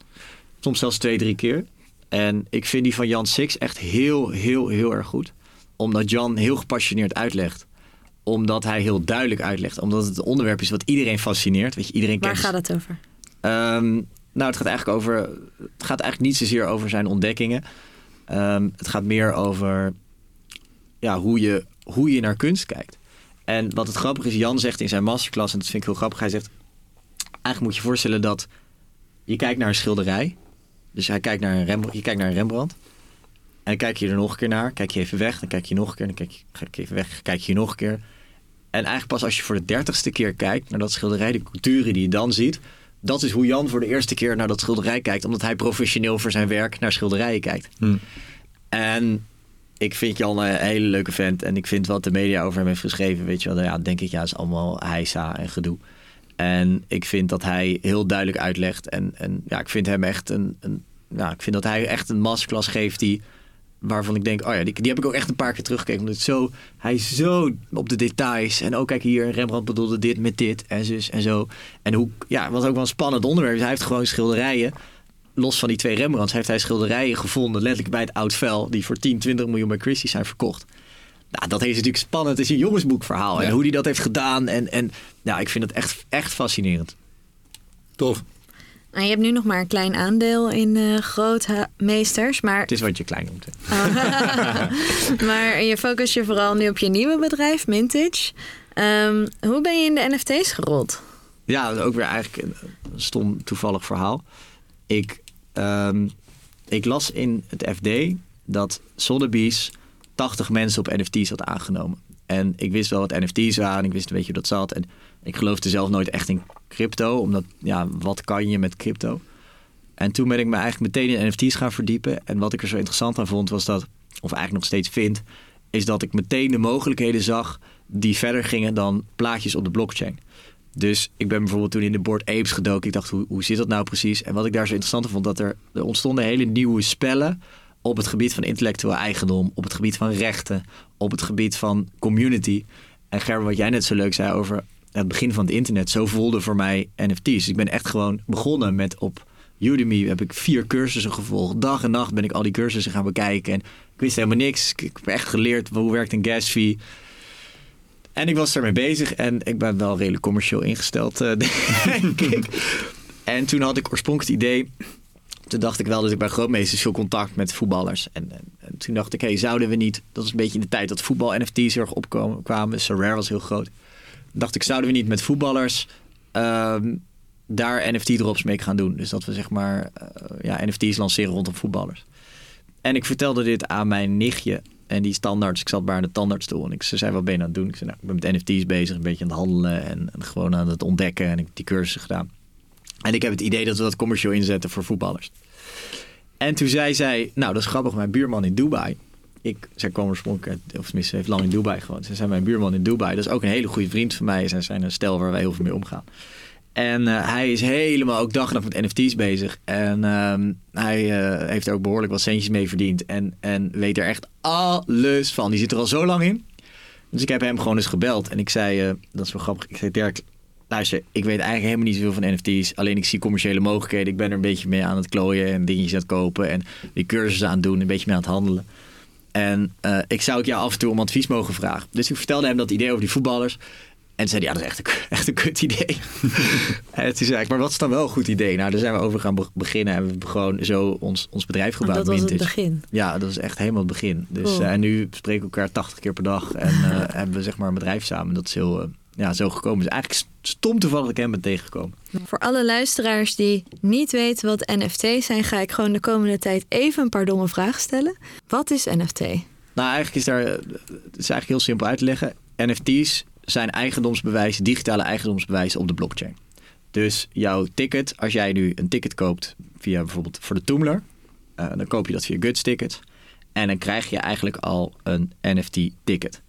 Soms zelfs twee, drie keer. En ik vind die van Jan Six echt heel, heel, heel erg goed. Omdat Jan heel gepassioneerd uitlegt. Omdat hij heel duidelijk uitlegt. Omdat het een onderwerp is wat iedereen fascineert. Weet je, iedereen Waar kent gaat het over? Ehm, nou, het gaat eigenlijk over. Het gaat eigenlijk niet zozeer over zijn ontdekkingen. Ehm, het gaat meer over ja, hoe, je, hoe je naar kunst kijkt. En wat het grappige is, Jan zegt in zijn masterclass, en dat vind ik heel grappig, hij zegt, eigenlijk moet je je voorstellen dat je kijkt naar een schilderij. Dus hij kijkt naar een Rembrandt, je kijkt naar een Rembrandt. En dan kijk je er nog een keer naar, kijk je even weg, dan kijk je nog een keer, dan kijk je, kijk je even weg, kijk je nog een keer. En eigenlijk pas als je voor de dertigste keer kijkt naar dat schilderij, de culturen die je dan ziet, dat is hoe Jan voor de eerste keer naar dat schilderij kijkt, omdat hij professioneel voor zijn werk naar schilderijen kijkt. Hm. En ik vind Jan een hele leuke vent. En ik vind wat de media over hem heeft geschreven, weet je wel, ja, denk ik, ja, is allemaal heisa en gedoe. En ik vind dat hij heel duidelijk uitlegt. En, en ja, ik vind hem echt een, een. Ja, ik vind dat hij echt een masterclass geeft die. Waarvan ik denk, oh ja, die, die heb ik ook echt een paar keer teruggekeken. Omdat het zo, hij is zo op de details. En ook kijk hier, Rembrandt bedoelde dit met dit en zus en zo. En hoe, ja, wat ook wel een spannend onderwerp is. Hij heeft gewoon schilderijen los van die twee Rembrandts heeft hij schilderijen gevonden, letterlijk bij het Oud Vel, die voor 10, 20 miljoen bij Christie zijn verkocht. Nou, dat is natuurlijk spannend. Het is een jongensboekverhaal. Ja. En hoe hij dat heeft gedaan. En, en nou, ik vind het echt, echt fascinerend. Tof. Nou, je hebt nu nog maar een klein aandeel in eh grootmeesters, maar, Het is wat je klein noemt. hè. <laughs> maar je focus je vooral nu op je nieuwe bedrijf, Mintage. Ehm, hoe ben je in de NFT's gerold? Ja, dat is ook weer eigenlijk een, een stom toevallig verhaal. Ik, ehm, ik las in het FD dat Sotheby's 80 mensen op NFT's had aangenomen. En ik wist wel wat NFT's waren. Ik wist een beetje hoe dat zat. En ik geloofde zelf nooit echt in crypto. Omdat, ja, wat kan je met crypto? En toen ben ik me eigenlijk meteen in NFT's gaan verdiepen. En wat ik er zo interessant aan vond was dat, of eigenlijk nog steeds vind, is dat ik meteen de mogelijkheden zag die verder gingen dan plaatjes op de blockchain. Dus ik ben bijvoorbeeld toen in de Board Apes gedoken. Ik dacht, hoe, hoe zit dat nou precies? En wat ik daar zo interessant vond, dat er, er ontstonden hele nieuwe spellen op het gebied van intellectueel eigendom, op het gebied van rechten, op het gebied van community. En Gerben, wat jij net zo leuk zei over het begin van het internet, zo voelde voor mij NFT's. Ik ben echt gewoon begonnen met op Udemy heb ik vier cursussen gevolgd. Dag en nacht ben ik al die cursussen gaan bekijken. En ik wist helemaal niks. Ik heb echt geleerd hoe werkt een gas fee. En ik was ermee bezig en ik ben wel redelijk commercieel ingesteld, uh, <laughs> denk ik. En toen had ik oorspronkelijk het idee. Toen dacht ik wel dat ik bij grootmeesters veel contact met voetballers. En, en, en toen dacht ik, hey, zouden we niet. Dat was een beetje in de tijd dat voetbal NFT's erg opkwamen. Rare was heel groot. Dacht ik, zouden we niet met voetballers. Uh, daar NFT-drops mee gaan doen. Dus dat we zeg maar uh, ja, NFT's lanceren rondom voetballers. En ik vertelde dit aan mijn nichtje. En die standaards, ik zat bij aan de tandartsstoel. En ik, ze zei, wat ben je aan het doen? Ik zei, nou, ik ben met NFT's bezig, een beetje aan het handelen. En, en gewoon aan het ontdekken. En ik heb die cursussen gedaan. En ik heb het idee dat we dat commercieel inzetten voor voetballers. En toen zei zij, nou dat is grappig, mijn buurman in Dubai. Ik, zij kwam oorspronkelijk, of tenminste heeft lang in Dubai gewoond. Ze zei mijn buurman in Dubai. Dat is ook een hele goede vriend van mij. Zij zijn een stel waar wij heel veel mee omgaan. En uh, hij is helemaal ook dag en nacht met NFT's bezig. En uh, hij uh, heeft er ook behoorlijk wat centjes mee verdiend. En, en weet er echt alles van. Die zit er al zo lang in. Dus ik heb hem gewoon eens gebeld. En ik zei, eh, dat is wel grappig. Ik zei, Dirk, luister, ik weet eigenlijk helemaal niet zoveel van NFT's. Alleen ik zie commerciële mogelijkheden. Ik ben er een beetje mee aan het klooien en dingetjes aan het kopen. En die cursussen aan het doen. Een beetje mee aan het handelen. En uh, ik zou ook jou af en toe om advies mogen vragen. Dus ik vertelde hem dat idee over die voetballers. En zei hij, ja, dat is echt een, <laughs> echt een kut idee. <laughs> en toen zei ik, maar wat is dan wel een goed idee? Nou, daar zijn we over gaan beginnen. En we hebben gewoon zo ons, ons bedrijf gebouwd. Dat was Mintage. het begin? Ja, dat is echt helemaal het begin. Dus, cool. uh, en nu spreken we elkaar 80 keer per dag. En uh, <laughs> hebben we zeg maar een bedrijf samen. Dat is heel, uh, ja, zo gekomen. Dus eigenlijk stom toevallig dat ik hem ben tegengekomen. Voor alle luisteraars die niet weten wat NFT's zijn... ga ik gewoon de komende tijd even een paar domme vragen stellen. Wat is NFT? Nou, eigenlijk is daar... Het is eigenlijk heel simpel uit te leggen. NFT's zijn eigendomsbewijzen, digitale eigendomsbewijzen op de blockchain. Dus jouw ticket, als jij nu een ticket koopt via bijvoorbeeld voor de Toomler, uh, dan koop je dat via Guts Ticket. En dan krijg je eigenlijk al een NFT-ticket.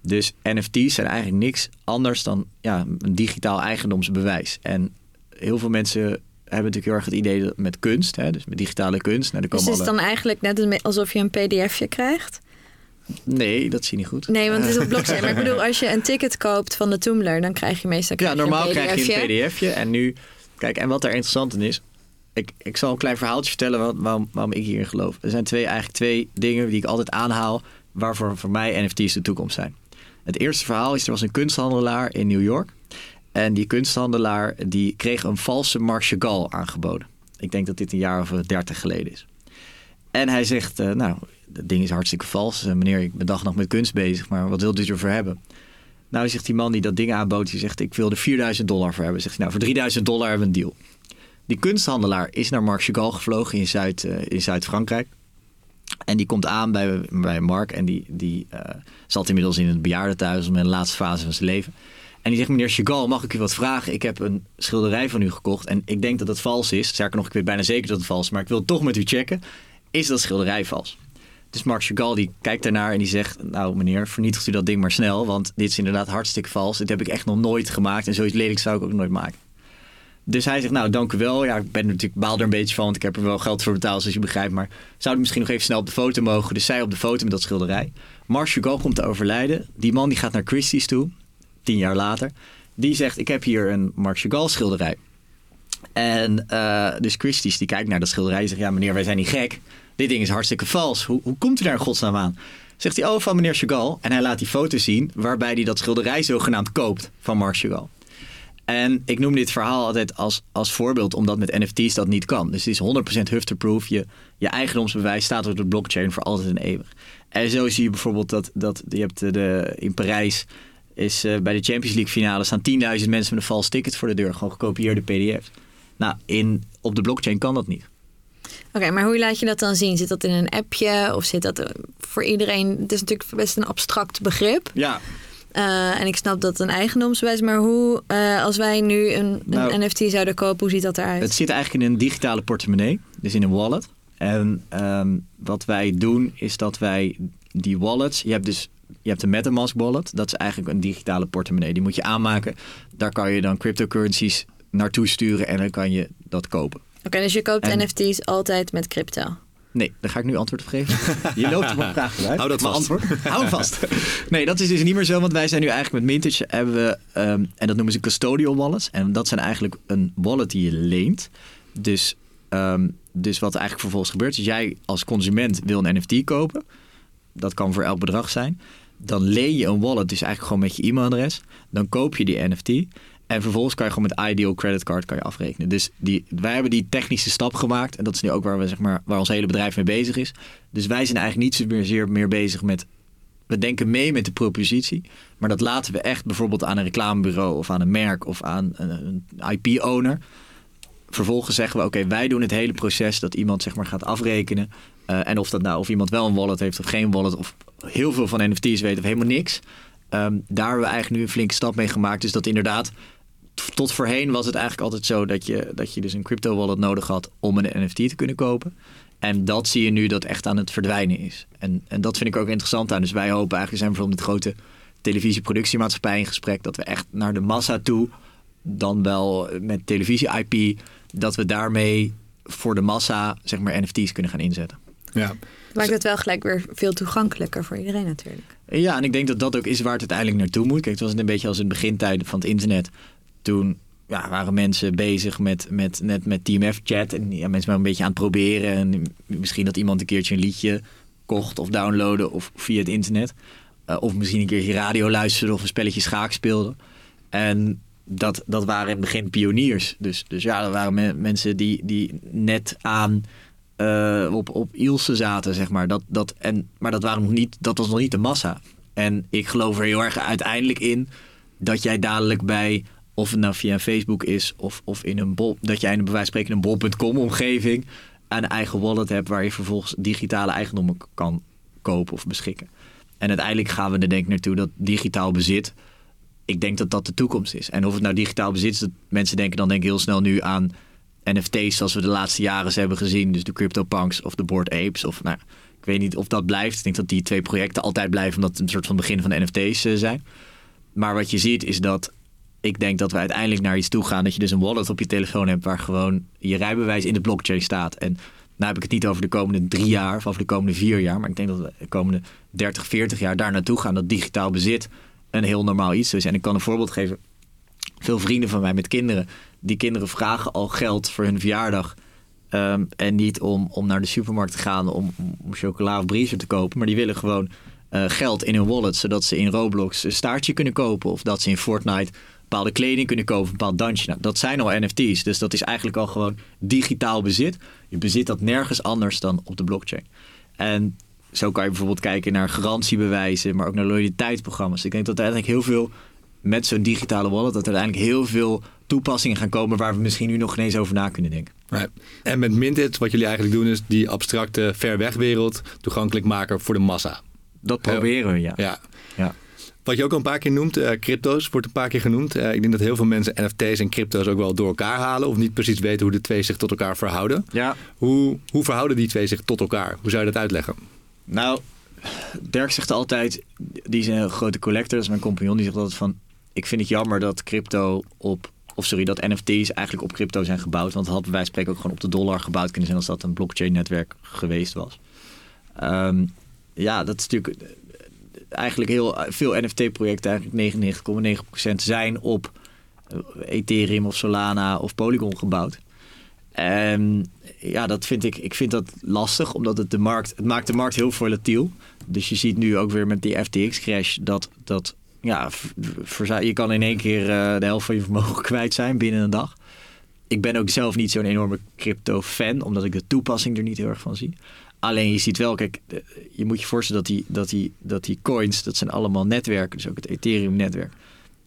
Dus NFT's zijn eigenlijk niks anders dan ja, een digitaal eigendomsbewijs. En heel veel mensen hebben natuurlijk heel erg het idee dat met kunst, hè, dus met digitale kunst. Nou, dus het is alle... dan eigenlijk net alsof je een pdfje krijgt? Nee, dat zie je niet goed. Nee, want het is op <laughs> blockchain. maar ik bedoel, als je een ticket koopt van de Tumblr, dan krijg je meestal Ja, normaal krijg je een pdfje. En nu, kijk, en wat er interessant in is... Ik, ik zal een klein verhaaltje vertellen waarom, waarom ik hierin geloof. Er zijn twee, eigenlijk twee dingen die ik altijd aanhaal... waarvoor voor mij NFT's de toekomst zijn. Het eerste verhaal is, er was een kunsthandelaar in New York. En die kunsthandelaar die kreeg een valse Marc Chagall aangeboden. Ik denk dat dit een jaar of dertig geleden is. En hij zegt, uh, nou, dat ding is hartstikke vals. Uh, meneer, ik ben dag nog met kunst bezig, maar wat wilt u ervoor hebben? Nou, zegt die man die dat ding aanbood, die zegt, ik wil er 4000 dollar voor hebben. Zegt hij, nou, voor 3000 dollar hebben we een deal. Die kunsthandelaar is naar Marc Chagall gevlogen in, Zuid, in Zuid-Frankrijk. En die komt aan bij, bij Mark en die, die zat inmiddels in het bejaardentehuis in de laatste fase van zijn leven. En die zegt, meneer Chagall, mag ik u wat vragen? Ik heb een schilderij van u gekocht en ik denk dat het vals is. Sterker nog, ik weet bijna zeker dat het vals is, maar ik wil toch met u checken. Is dat schilderij vals? Dus Marc Chagall die kijkt daarnaar en die zegt... nou meneer, vernietigt u dat ding maar snel... want dit is inderdaad hartstikke vals. Dit heb ik echt nog nooit gemaakt... en zoiets lelijks zou ik ook nooit maken. Dus hij zegt, nou dank u wel. Ja, ik ben natuurlijk baal er een beetje van... want ik heb er wel geld voor betaald, zoals je begrijpt. Maar zou ik misschien nog even snel op de foto mogen? Dus zij op de foto met dat schilderij. Marc Chagall komt te overlijden. Die man die gaat naar Christie's toe, tien jaar later. Die zegt, ik heb hier een Marc Chagall schilderij. En uh, dus Christie's die kijkt naar dat schilderij en zegt... ja meneer, wij zijn niet gek dit ding is hartstikke vals. Hoe, hoe komt u daar in godsnaam aan? Zegt hij, oh, van meneer Chagall. En hij laat die foto zien waarbij hij dat schilderij zogenaamd koopt van Marc Chagall. En ik noem dit verhaal altijd als, als voorbeeld, omdat met NFT's dat niet kan. Dus het is 100% hufterproof. Je, je eigendomsbewijs staat op de blockchain voor altijd en eeuwig. En zo zie je bijvoorbeeld dat, dat je hebt de, in Parijs is uh, bij de Champions League finale staan 10.000 mensen met een vals ticket voor de deur. Gewoon gekopieerde pdf. Nou, in, op de blockchain kan dat niet. Oké, okay, maar hoe laat je dat dan zien? Zit dat in een appje of zit dat voor iedereen? Het is natuurlijk best een abstract begrip. Ja. Uh, en ik snap dat een eigendomsbewijs, maar hoe, uh, als wij nu een, nou, een, NFT zouden kopen, hoe ziet dat eruit? Het zit eigenlijk in een digitale portemonnee, dus in een wallet. En um, wat wij doen is dat wij die wallets, je hebt dus je hebt een MetaMask wallet. Dat is eigenlijk een digitale portemonnee. Die moet je aanmaken. Daar kan je dan cryptocurrencies naartoe sturen en dan kan je dat kopen. Oké, dus je koopt En- NFT's altijd met crypto. Nee, daar ga ik nu antwoord op geven. <laughs> Je loopt op mijn vraag vooruit. Hou dat vast. Antwoord, <laughs> hou hem vast. Nee, dat is dus niet meer zo, want wij zijn nu eigenlijk met Mintage hebben we, ehm, en dat noemen ze custodial wallets. En dat zijn eigenlijk een wallet die je leent. Dus, ehm, dus wat eigenlijk vervolgens gebeurt, is jij als consument wil een NFT kopen. Dat kan voor elk bedrag zijn. Dan leen je een wallet, dus eigenlijk gewoon met je e-mailadres. Dan koop je die NFT. En vervolgens kan je gewoon met Ideal Credit Card kan je afrekenen. Dus die, wij hebben die technische stap gemaakt. En dat is nu ook waar, we, zeg maar, waar ons hele bedrijf mee bezig is. Dus wij zijn eigenlijk niet zozeer meer bezig met... We denken mee met de propositie. Maar dat laten we echt bijvoorbeeld aan een reclamebureau... of aan een merk of aan een, IP-owner. Vervolgens zeggen we, oké, wij doen het hele proces... dat iemand zeg maar gaat afrekenen. Eh, en of dat nou, of iemand wel een wallet heeft of geen wallet... of heel veel van NFT's weet of helemaal niks... Ehm, daar hebben we eigenlijk nu een flinke stap mee gemaakt. Dus dat inderdaad, tot voorheen was het eigenlijk altijd zo dat je, dat je dus een crypto wallet nodig had om een NFT te kunnen kopen. En dat zie je nu dat echt aan het verdwijnen is. En, en dat vind ik ook interessant aan. Dus wij hopen eigenlijk, we zijn bijvoorbeeld met grote televisieproductiemaatschappij in gesprek, dat we echt naar de massa toe, dan wel met televisie-IP, dat we daarmee voor de massa, zeg maar, NFT's kunnen gaan inzetten. Ja. Maakt het wel gelijk weer veel toegankelijker voor iedereen natuurlijk. Ja, en ik denk dat dat ook is waar het uiteindelijk naartoe moet. Kijk, het was een beetje als in de begintijden van het internet. Toen ja, waren mensen bezig met, met, net met TMF-chat. En ja, mensen waren een beetje aan het proberen. En misschien dat iemand een keertje een liedje kocht of downloadde of via het internet. Eh, of misschien een keertje radio luisterde of een spelletje schaak speelde. En dat, dat waren in het begin pioniers. Dus, dus ja, dat waren me- mensen die, die net aan eh, op, op Ilse zaten, zeg maar. Dat, dat, en, maar dat, waren nog niet, dat was nog niet de massa. En ik geloof er heel erg uiteindelijk in dat jij dadelijk bij, of het nou via Facebook is, of, of in een bol, dat jij in een bij wijze van spreken een bol.com omgeving een eigen wallet hebt waar je vervolgens digitale eigendommen kan kopen of beschikken. En uiteindelijk gaan we er denk ik naartoe dat digitaal bezit, ik denk dat dat de toekomst is. En of het nou digitaal bezit is, dat mensen denken dan denk ik heel snel nu aan NFT's zoals we de laatste jaren hebben gezien. Dus de CryptoPunks of de Bored Apes. Of nou, ik weet niet of dat blijft. Ik denk dat die twee projecten altijd blijven omdat het een soort van begin van de NFT's eh, zijn. Maar wat je ziet is dat ik denk dat we uiteindelijk naar iets toe gaan. Dat je dus een wallet op je telefoon hebt waar gewoon je rijbewijs in de blockchain staat. En nou heb ik het niet over de komende drie jaar of over de komende vier jaar. Maar ik denk dat we de komende 30, 40 jaar daar naartoe gaan. Dat digitaal bezit een heel normaal iets is. En ik kan een voorbeeld geven. Veel vrienden van mij met kinderen. Die kinderen vragen al geld voor hun verjaardag. Ehm, en niet om, om naar de supermarkt te gaan om, om, chocola of briezen te kopen. Maar die willen gewoon eh, geld in hun wallet. Zodat ze in Roblox een staartje kunnen kopen. Of dat ze in Fortnite bepaalde kleding kunnen kopen. Een bepaald dansje. Nou, dat zijn al NFT's. Dus dat is eigenlijk al gewoon digitaal bezit. Je bezit dat nergens anders dan op de blockchain. En zo kan je bijvoorbeeld kijken naar garantiebewijzen. Maar ook naar loyaliteitsprogramma's. Ik denk dat er eigenlijk heel veel met zo'n digitale wallet. Dat er uiteindelijk heel veel toepassingen gaan komen. Waar we misschien nu nog ineens over na kunnen denken. Right. En met Minted, wat jullie eigenlijk doen, is die abstracte ver weg wereld toegankelijk maken voor de massa. Dat proberen we, ja. Ja. Wat je ook al een paar keer noemt, eh, crypto's wordt een paar keer genoemd. Eh, ik denk dat heel veel mensen NFT's en crypto's ook wel door elkaar halen. Of niet precies weten hoe de twee zich tot elkaar verhouden. Ja. Hoe, hoe verhouden die twee zich tot elkaar? Hoe zou je dat uitleggen? Nou, Dirk zegt altijd, die is een grote collector, dat is mijn compagnon, die zegt altijd van, ik vind het jammer dat crypto op, of sorry, dat NFT's eigenlijk op crypto zijn gebouwd. Want het had bij wijze van spreken ook gewoon op de dollar gebouwd kunnen zijn als dat een blockchain netwerk geweest was. Ehm, ja, dat is natuurlijk eigenlijk heel veel NFT-projecten, eigenlijk 99,9% zijn op eh, Ethereum of Solana of Polygon gebouwd. En ja, dat vind ik, ik vind dat lastig, omdat het de markt, het maakt de markt heel volatiel. Dus je ziet nu ook weer met die FTX-crash dat, dat ja, je kan in één keer eh, de helft van je vermogen <laughs> kwijt zijn binnen een dag. Ik ben ook zelf niet zo'n enorme crypto-fan, omdat ik de toepassing er niet heel erg van zie. Alleen je ziet wel, kijk, je moet je voorstellen dat die, dat die, dat die coins, dat zijn allemaal netwerken, dus ook het Ethereum-netwerk.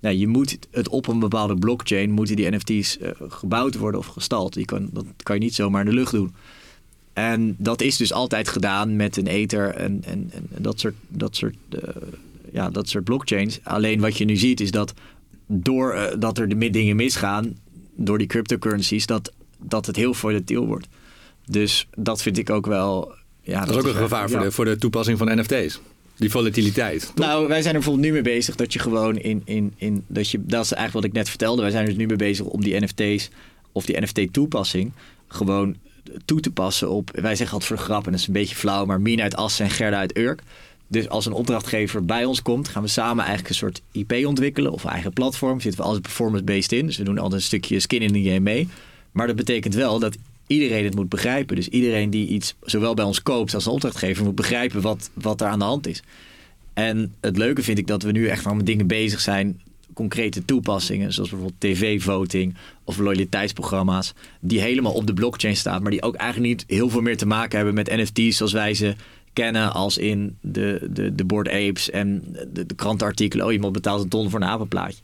Nou, je moet het op een bepaalde blockchain, moeten die NFT's eh, gebouwd worden of gestald. Die kan, dat kan je niet zomaar in de lucht doen. En dat is dus altijd gedaan met een ether en, en, dat soort, dat soort, eh, ja, dat soort blockchains. Alleen wat je nu ziet is dat door eh, dat er de dingen misgaan, door die cryptocurrencies, dat, dat het heel volatiel wordt. Dus dat vind ik ook wel... Ja, Dat is ook een gevaar voor, de, voor de toepassing van NFT's. Die volatiliteit. toch? Nou, wij zijn er bijvoorbeeld nu mee bezig dat je gewoon in, in, in dat je, dat is eigenlijk wat ik net vertelde. Wij zijn er nu mee bezig om die NFT's of die NFT-toepassing gewoon toe te passen op, wij zeggen altijd voor de grap en dat is een beetje flauw, maar Mina uit Assen en Gerda uit Urk. Dus als een opdrachtgever bij ons komt, gaan we samen eigenlijk een soort IP ontwikkelen of eigen platform. Zitten we altijd performance-based in, dus we doen altijd een stukje skin in the game mee. Maar dat betekent wel dat iedereen het moet begrijpen. Dus iedereen die iets zowel bij ons koopt als opdrachtgever moet begrijpen wat, wat er aan de hand is. En het leuke vind ik dat we nu echt met dingen bezig zijn. Concrete toepassingen, zoals bijvoorbeeld tv-voting of loyaliteitsprogramma's. Die helemaal op de blockchain staan, maar die ook eigenlijk niet heel veel meer te maken hebben met NFT's zoals wij ze kennen. Als in de, de, de Board Apes en de, de krantenartikelen. Oh, iemand betaalt een ton voor een apenplaatje.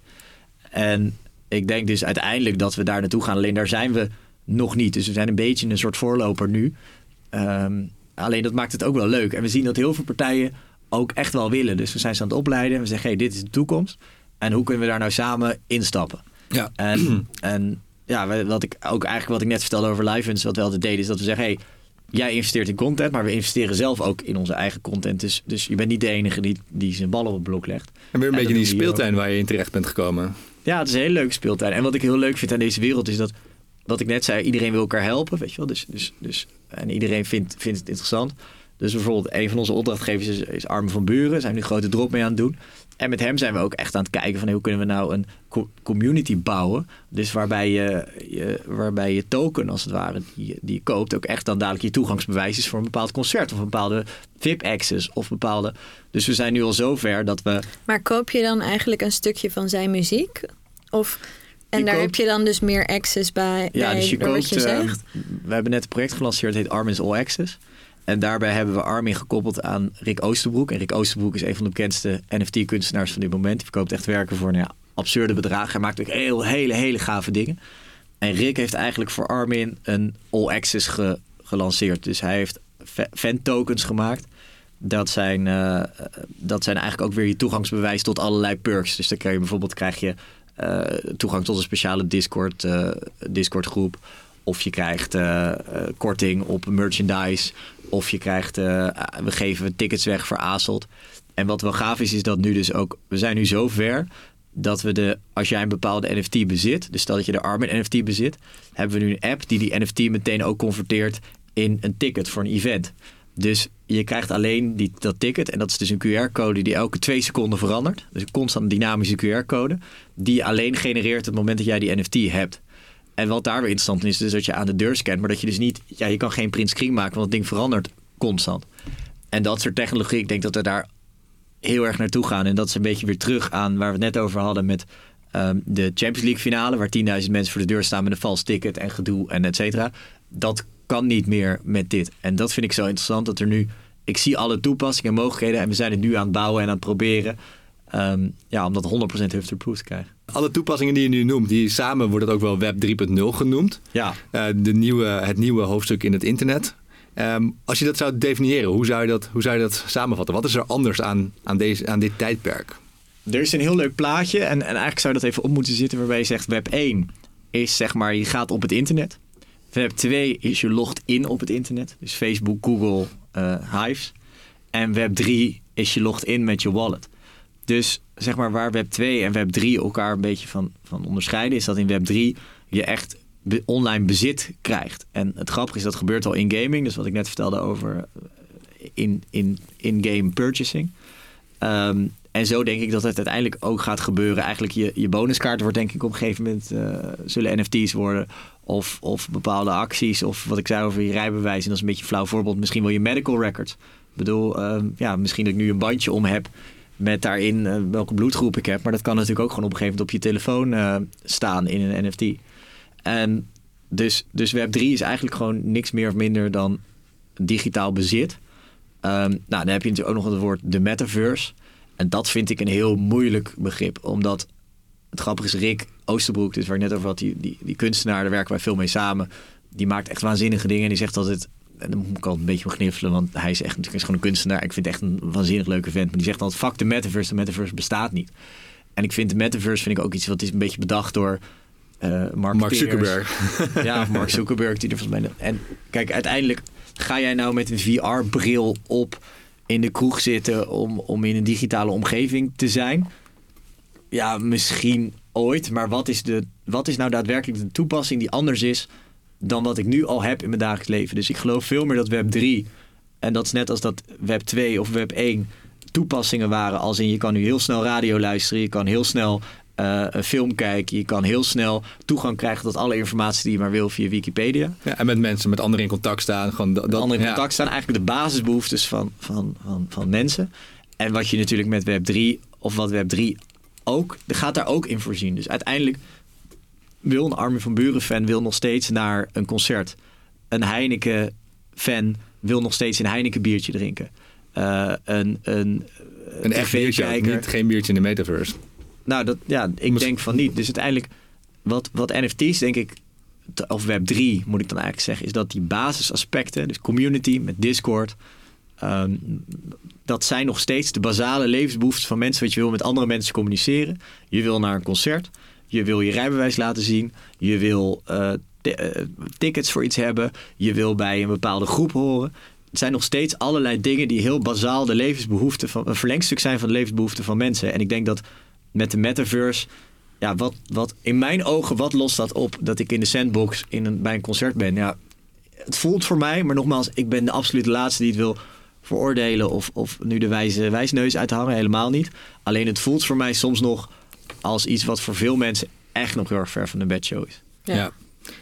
En ik denk dus uiteindelijk dat we daar naartoe gaan. Alleen daar zijn we nog niet. Dus we zijn een beetje een soort voorloper nu. Ehm, alleen dat maakt het ook wel leuk. En we zien dat heel veel partijen ook echt wel willen. Dus we zijn ze aan het opleiden. En we zeggen, hey, dit is de toekomst. En hoe kunnen we daar nou samen instappen? Ja. En, en ja, wat ik ook eigenlijk wat ik net vertelde over live events, wat we altijd deden, is dat we zeggen, hey, jij investeert in content, maar we investeren zelf ook in onze eigen content. Dus, dus je bent niet de enige die, die zijn ballen op het blok legt. En weer een En beetje die speeltuin waar je in terecht bent gekomen. Ja, het is een hele leuke speeltuin. En wat ik heel leuk vind aan deze wereld is dat, wat ik net zei, iedereen wil elkaar helpen, weet je wel. Dus, dus, dus, en iedereen vindt, vindt het interessant. Dus bijvoorbeeld een van onze opdrachtgevers is, is van Buren. Zijn nu grote drop mee aan het doen. En met hem zijn we ook echt aan het kijken van hoe kunnen we nou een co- community bouwen. Dus waarbij je, je, waarbij je token als het ware die, je- die koopt ook echt dan dadelijk je toegangsbewijs is voor een bepaald concert of een bepaalde VIP access of bepaalde. Dus we zijn nu al zover dat we Maar koop je dan eigenlijk een stukje van zijn muziek? Of, en daar koopt- heb je dan dus meer access bij, Ja, bij dus je koopt. je eh, zegt? we hebben net een project gelanceerd, het heet Armin's All Access. En daarbij hebben we Armin gekoppeld aan Rick Oosterbroek. En Rick Oosterbroek is een van de bekendste NFT-kunstenaars van dit moment. Die verkoopt echt werken voor nou ja, absurde bedragen. Hij maakt ook heel, hele, hele gave dingen. En Rick heeft eigenlijk voor Armin een All Access ge- gelanceerd. Dus hij heeft fa- fan tokens gemaakt. Dat zijn, eh, dat zijn eigenlijk ook weer je toegangsbewijs tot allerlei perks. Dus dan krijg je bijvoorbeeld krijg je, eh, toegang tot een speciale Discord, eh, Discord groep. Of je krijgt eh, eh, korting op merchandise. Of je krijgt, eh, we geven tickets weg voor. En wat wel gaaf is, is dat nu dus ook, we zijn nu zo ver dat we de, als jij een bepaalde NFT bezit, dus stel dat je de Armin NFT bezit, hebben we nu een app die die NFT meteen ook converteert in een ticket voor een event. Dus je krijgt alleen die, dat ticket en dat is dus een QR-code die elke twee seconden verandert. Dus een constant dynamische QR-code die je alleen genereert op het moment dat jij die NFT hebt. En wat daar weer interessant in is, is dat je aan de deur scant, maar dat je dus niet, ja, je kan geen print screen maken, want het ding verandert constant. En dat soort technologie, ik denk dat we daar heel erg naartoe gaan. En dat is een beetje weer terug aan waar we het net over hadden met ehm, de Champions League finale, waar 10.000 mensen voor de deur staan met een vals ticket en gedoe en et cetera. Dat kan niet meer met dit. En dat vind ik zo interessant dat er nu, ik zie alle toepassingen en mogelijkheden en we zijn het nu aan het bouwen en aan het proberen. ehm, ja, om dat 100% hufter-proof te krijgen. Alle toepassingen die je nu noemt, die samen wordt het ook wel Web 3.0 genoemd. Ja, Eh, de nieuwe, het nieuwe hoofdstuk in het internet. Ehm, als je dat zou definiëren, hoe zou je dat, hoe zou je dat samenvatten? Wat is er anders aan, aan, deze, aan dit tijdperk? Er is een heel leuk plaatje en, en eigenlijk zou je dat even op moeten zitten waarbij je zegt web 1 is zeg maar je gaat op het internet. Web 2 is je logt in op het internet. Dus Facebook, Google, eh, Hives. En web 3 is je logt in met je wallet. Dus zeg maar waar web 2 en web 3 elkaar een beetje van, van onderscheiden is dat in web 3 je echt online bezit krijgt. En het grappige is dat gebeurt al in gaming. Dus wat ik net vertelde over eh, in, in, in-game purchasing. Ehm, en zo denk ik dat het uiteindelijk ook gaat gebeuren. Eigenlijk je, je bonuskaart wordt denk ik op een gegeven moment... eh, zullen NFT's worden of, of bepaalde acties. Of wat ik zei over je rijbewijs. En dat is een beetje flauw voorbeeld. Misschien wel je medical records. Ik bedoel, ehm, ja, misschien dat ik nu een bandje om heb... met daarin eh, welke bloedgroep ik heb. Maar dat kan natuurlijk ook gewoon op een gegeven moment op je telefoon eh, staan in een NFT. En dus, dus Web 3 is eigenlijk gewoon niks meer of minder dan digitaal bezit. Ehm, nou, dan heb je natuurlijk ook nog het woord de metaverse. En dat vind ik een heel moeilijk begrip. Omdat het grappige is, Rick Oosterbroek, dus waar ik net over had, die, die, die kunstenaar, daar werken wij veel mee samen. Die maakt echt waanzinnige dingen. En die zegt altijd, en dan moet ik altijd een beetje om gniffelen, want hij is echt natuurlijk is gewoon een kunstenaar. Ik vind het echt een waanzinnig leuke vent. Maar die zegt altijd, fuck de metaverse, de metaverse bestaat niet. En ik vind de metaverse vind ik ook iets wat is een beetje bedacht door eh Mark. Zuckerberg. <laughs> Ja, Mark Zuckerberg die er volgens mij. En kijk, uiteindelijk ga jij nou met een VR-bril op in de kroeg zitten om, om in een digitale omgeving te zijn. Ja, misschien ooit. Maar wat is, de, wat is nou daadwerkelijk de toepassing die anders is dan wat ik nu al heb in mijn dagelijks leven? Dus ik geloof veel meer dat Web 3, en dat is net als dat Web 2 of Web 1 toepassingen waren. Als in je kan nu heel snel radio luisteren, je kan heel snel uh, een film kijken, je kan heel snel toegang krijgen tot alle informatie die je maar wil via Wikipedia. Ja, en met mensen, met anderen in contact staan. Gewoon dat, anderen in contact staan, eigenlijk de basisbehoeftes van, van, van, van mensen. En wat je natuurlijk met Web 3 of wat Web 3 ook, gaat daar ook in voorzien. Dus uiteindelijk wil een Armin van Buren fan wil nog steeds naar een concert. Een Heineken fan wil nog steeds een Heineken biertje drinken. Uh, een een, een echt biertje, niet, geen biertje in de metaverse. Nou, dat, ja, ik denk van niet. Dus uiteindelijk, wat, wat NFT's denk ik, of Web 3 moet ik dan eigenlijk zeggen, is dat die basisaspecten, dus community met Discord, ehm, dat zijn nog steeds de basale levensbehoeften van mensen. Wat je wil met andere mensen communiceren. Je wil naar een concert. Je wil je rijbewijs laten zien. Je wil uh, tickets voor iets hebben. Je wil bij een bepaalde groep horen. Het zijn nog steeds allerlei dingen die heel bazaal de levensbehoeften van een verlengstuk zijn van de levensbehoeften van mensen. En ik denk dat met de metaverse. Ja, wat, wat in mijn ogen, wat lost dat op dat ik in de sandbox in een, bij een concert ben? Ja, het voelt voor mij, maar nogmaals, ik ben de absolute laatste die het wil veroordelen of, of nu de wijze wijsneus uithangen. Helemaal niet. Alleen het voelt voor mij soms nog als iets wat voor veel mensen echt nog heel erg ver van de bedshow is. Ja. ja.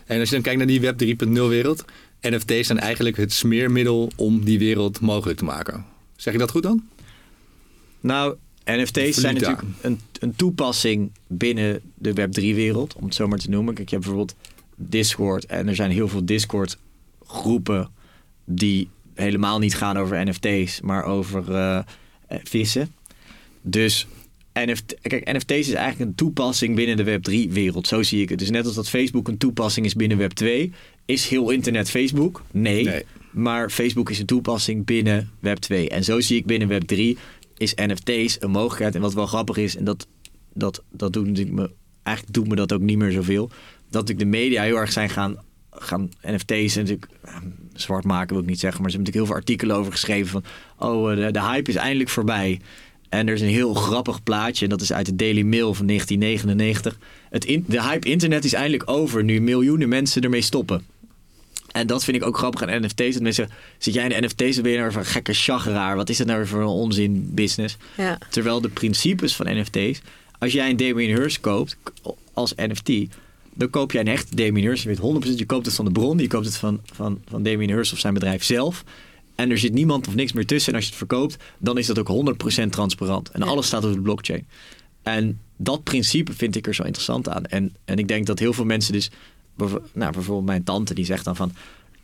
En als je dan kijkt naar die Web 3.0 wereld, NFT's zijn eigenlijk het smeermiddel om die wereld mogelijk te maken. Zeg je dat goed dan? Nou, NFT's zijn natuurlijk een, een, toepassing binnen de Web3-wereld, om het zo maar te noemen. Kijk, je hebt bijvoorbeeld Discord en er zijn heel veel Discord-groepen die helemaal niet gaan over NFT's, maar over uh, vissen. Dus NFT, kijk, NFT's is eigenlijk een toepassing binnen de Web3-wereld. Zo zie ik het. Dus net als dat Facebook een toepassing is binnen Web2, is heel internet Facebook? Nee. nee. Maar Facebook is een toepassing binnen Web2. En zo zie ik binnen Web3 is NFT's een mogelijkheid. En wat wel grappig is, en dat, dat, dat doet natuurlijk me, eigenlijk doet me dat ook niet meer zoveel. Dat ik de media heel erg zijn gaan, gaan NFT's natuurlijk zwart maken wil ik niet zeggen, maar ze hebben natuurlijk heel veel artikelen over geschreven van, oh, de, de hype is eindelijk voorbij. En er is een heel grappig plaatje, en dat is uit de Daily Mail van 1999. Het in, de hype internet is eindelijk over, nu miljoenen mensen ermee stoppen. En dat vind ik ook grappig aan NFT's. Dat mensen zit jij in de NFT's, dan ben je nou een gekke chageraar. Wat is dat nou voor een onzin business? Ja. Terwijl de principes van NFT's, als jij een Damien Hirst koopt als NFT, dan koop jij een echt Damien Hirst. Je weet 100%, je koopt het van de bron, je koopt het van, van, van Damien Hirst of zijn bedrijf zelf. En er zit niemand of niks meer tussen. En als je het verkoopt, dan is dat ook 100% transparant. En alles staat op de blockchain. En dat principe vind ik er zo interessant aan. En, en ik denk dat heel veel mensen dus nou, bijvoorbeeld mijn tante die zegt dan van...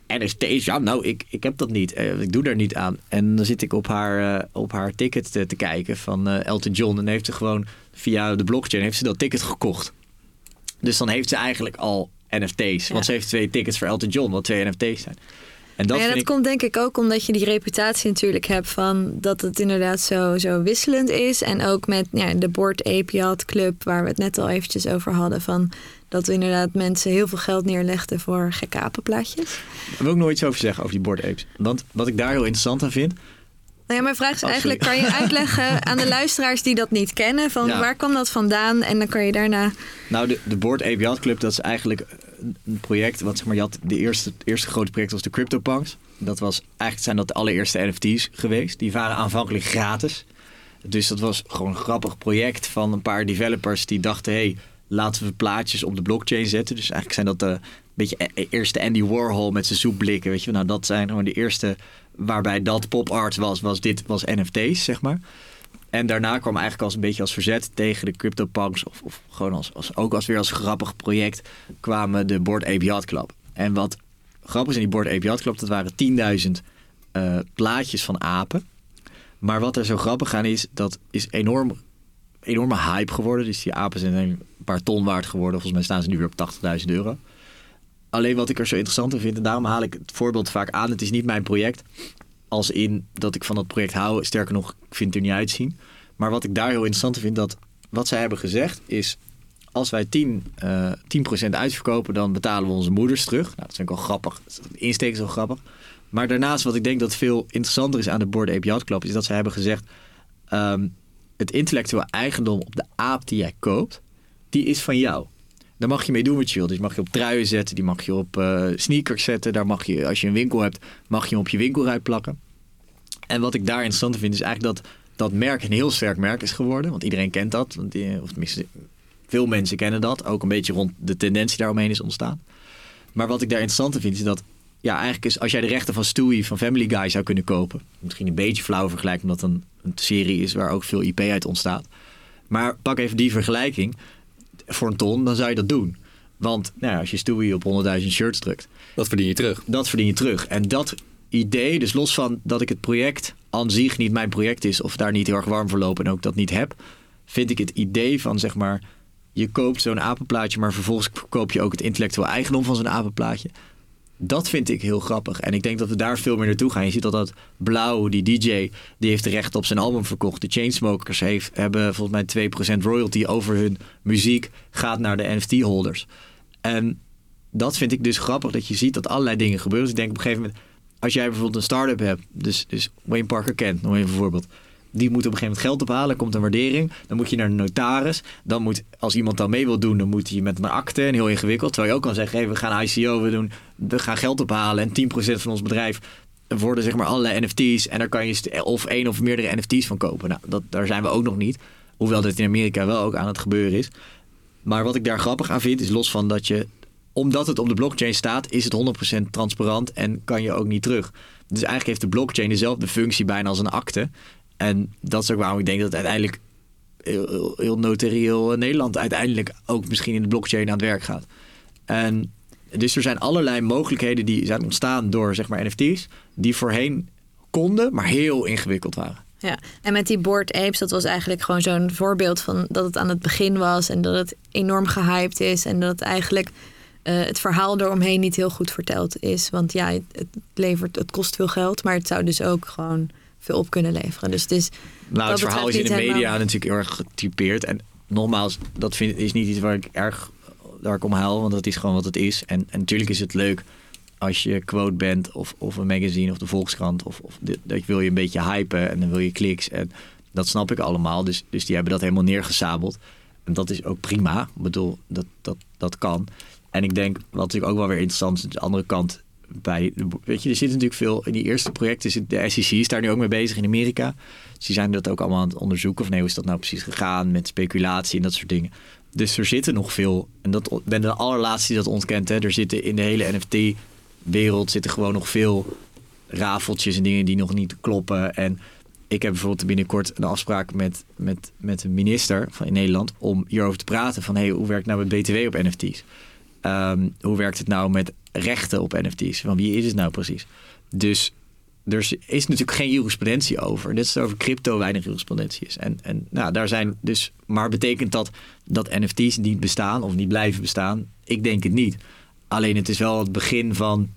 NFT's, ja nou, ik, ik heb dat niet. Uh, ik doe daar niet aan. En dan zit ik op haar, uh, op haar ticket te, te kijken van uh, Elton John. En heeft ze gewoon via de blockchain heeft ze dat ticket gekocht. Dus dan heeft ze eigenlijk al NFT's. Want ze heeft twee tickets voor Elton John, wat twee NFT's zijn. En dat, ja, dat komt denk ik ook omdat je die reputatie natuurlijk hebt van dat het inderdaad zo, zo wisselend is. En ook met ja, de Board Ape Yacht Club, waar we het net al eventjes over hadden. Van dat we inderdaad mensen heel veel geld neerlegden voor gekke apenplaatjes. Daar wil ik nooit iets over zeggen, over die Board Apes. Want wat ik daar heel interessant aan vind... Nou ja, mijn vraag is oh, eigenlijk, kan je uitleggen <laughs> aan de luisteraars die dat niet kennen, van waar kwam dat vandaan? En dan kan je daarna... Nou, de, de Board Ape Yacht Club, dat is eigenlijk een project, wat zeg maar, je had de eerste, het eerste grote project was de CryptoPunks. Dat was, eigenlijk zijn dat de allereerste NFT's geweest. Die waren aanvankelijk gratis. Dus dat was gewoon een grappig project van een paar developers die dachten, hey, laten we plaatjes op de blockchain zetten. Dus eigenlijk zijn dat de beetje e-, e-, eerste Andy Warhol met zijn soepblikken. Weet je, nou dat zijn gewoon de eerste waarbij dat pop art was, was dit was NFT's, zeg maar. En daarna kwam eigenlijk als een beetje als verzet tegen de CryptoPunks, of, of gewoon als, als, ook als weer als grappig project, kwamen de Board Ape Yacht Club. En wat grappig is in die Board Ape Yacht Club, dat waren 10.000 uh, plaatjes van apen. Maar wat er zo grappig aan is, dat is enorm, enorme hype geworden. Dus die apen zijn een paar ton waard geworden. Volgens mij staan ze nu weer op 80.000 euro. Alleen wat ik er zo interessant in vind, en daarom haal ik het voorbeeld vaak aan. Het is niet mijn project. Als in dat ik van dat project hou. Sterker nog, ik vind het er niet uitzien. Maar wat ik daar heel interessant in vind, dat wat zij hebben gezegd is... als wij 10, eh 10% uitverkopen, dan betalen we onze moeders terug. Nou, dat vind ik wel grappig. De insteek is wel grappig. Maar daarnaast, wat ik denk dat veel interessanter is aan de Board Ape Yacht Club, is dat zij hebben gezegd: ehm, het intellectueel eigendom op de aap die jij koopt, die is van jou. Daar mag je mee doen wat je wilt. Dus die mag je op truien zetten, die mag je op eh, sneakers zetten. Daar mag je, als je een winkel hebt, mag je hem op je winkelruit plakken. En wat ik daar interessant vind, is eigenlijk dat dat merk een heel sterk merk is geworden. Want iedereen kent dat. Want die, of tenminste, veel mensen kennen dat. Ook een beetje rond de tendentie daaromheen is ontstaan. Maar wat ik daar interessant vind, is dat... Ja, eigenlijk is als jij de rechten van Stewie van Family Guy zou kunnen kopen... Misschien een beetje flauw vergelijking, omdat het een, serie is waar ook veel IP uit ontstaat. Maar pak even die vergelijking voor een ton, dan zou je dat doen. Want nou ja, als je Stewie op 100.000 shirts drukt, Dat verdien je terug. dat verdien je terug. En dat idee, dus los van dat ik het project aan zich niet mijn project is, of daar niet heel erg warm voor loop en ook dat niet heb, vind ik het idee van zeg maar, je koopt zo'n apenplaatje, maar vervolgens koop je ook het intellectueel eigendom van zo'n apenplaatje. Dat vind ik heel grappig. En ik denk dat we daar veel meer naartoe gaan. Je ziet dat dat Blauw, die DJ, die heeft de rechten op zijn album verkocht. De Chainsmokers heeft, hebben volgens mij 2% royalty over hun muziek. Gaat naar de NFT-holders. En dat vind ik dus grappig. Dat je ziet dat allerlei dingen gebeuren. Dus ik denk op een gegeven moment... Als jij bijvoorbeeld een start-up hebt. Dus, dus Wayne Parker kent, nog een voorbeeld. Die moet op een gegeven moment geld ophalen. Komt een waardering. Dan moet je naar de notaris. Dan moet, als iemand dan mee wil doen, dan moet hij met een akte. En heel ingewikkeld. Terwijl je ook kan zeggen, hey, we gaan ICO, we, doen, we gaan geld ophalen. En 10% van ons bedrijf worden zeg maar allerlei NFT's. En daar kan je of één of meerdere NFT's van kopen. Nou, dat, daar zijn we ook nog niet. Hoewel dit in Amerika wel ook aan het gebeuren is. Maar wat ik daar grappig aan vind, is los van dat je... Omdat het op de blockchain staat, is het 100% transparant en kan je ook niet terug. Dus eigenlijk heeft de blockchain dezelfde functie bijna als een akte. En dat is ook waarom ik denk dat uiteindelijk heel, heel, heel notarieel Nederland uiteindelijk ook misschien in de blockchain aan het werk gaat. En dus er zijn allerlei mogelijkheden die zijn ontstaan door zeg maar NFT's, die voorheen konden, maar heel ingewikkeld waren. Ja, en met die Board Apes, dat was eigenlijk gewoon zo'n voorbeeld van dat het aan het begin was en dat het enorm gehyped is en dat het eigenlijk eh, het verhaal eromheen niet heel goed verteld is. Want ja, het, het levert, het kost veel geld, maar het zou dus ook gewoon veel op kunnen leveren. Dus het is. Nou, het verhaal is in de media helemaal- natuurlijk heel erg getypeerd. En nogmaals, dat vind, is niet iets waar ik erg waar ik om want dat is gewoon wat het is. En, en natuurlijk is het leuk als je quote bent of, of een magazine of de Volkskrant. Of, of dat wil je een beetje hypen en dan wil je kliks. En dat snap ik allemaal. Dus, dus die hebben dat helemaal neergesabeld. En dat is ook prima. Ik bedoel, dat, dat, dat kan. En ik denk, wat natuurlijk ook wel weer interessant is, de andere kant bij, weet je, er zit natuurlijk veel, in die eerste projecten de SEC is daar nu ook mee bezig in Amerika. Dus die zijn dat ook allemaal aan het onderzoeken. Of nee, hoe is dat nou precies gegaan met speculatie en dat soort dingen. Dus er zitten nog veel, en dat ben de allerlaatste die dat ontkent. Hè. Er zitten in de hele NFT-wereld zitten gewoon nog veel rafeltjes en dingen die nog niet kloppen. En ik heb bijvoorbeeld binnenkort een afspraak met, met, met een minister van in Nederland om hierover te praten. Van hey, hoe werkt nou met BTW op NFT's? Ehm, hoe werkt het nou met rechten op NFT's? Van wie is het nou precies? Dus er is is natuurlijk geen jurisprudentie over. Net zoals over crypto weinig jurisprudentie is. En, en nou, daar zijn dus. Maar betekent dat dat NFT's niet bestaan of niet blijven bestaan? Ik denk het niet. Alleen het is wel het begin van,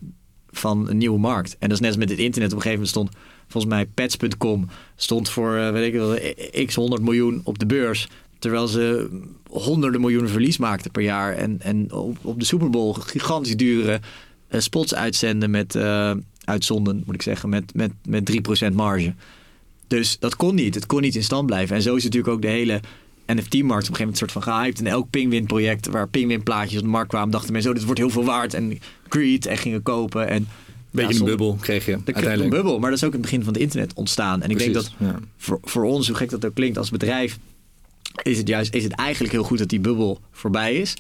van een nieuwe markt. En dat is net als met het internet. Op een gegeven moment stond volgens mij pets.com stond voor eh, weet ik wel, x 100 miljoen op de beurs. Terwijl ze honderden miljoenen verlies maakten per jaar. En, en op, de Super Bowl gigantisch dure eh, spots uitzenden met eh, uitzonden, moet ik zeggen, met, met, met 3% marge. Dus dat kon niet. Het kon niet in stand blijven. En zo is natuurlijk ook de hele NFT-markt op een gegeven moment een soort van gehyped. En elk Penguin-project waar Penguin-plaatjes op de markt kwamen, dachten mensen, oh, dit wordt heel veel waard. En greed en gingen kopen. En Beetje ja, een bubbel kreeg je kreeg een uiteindelijk. bubbel, maar dat is ook het begin van het internet ontstaan. En ik denk dat ja. voor, voor ons, hoe gek dat ook klinkt als bedrijf, is het juist is het eigenlijk heel goed dat die bubbel voorbij is.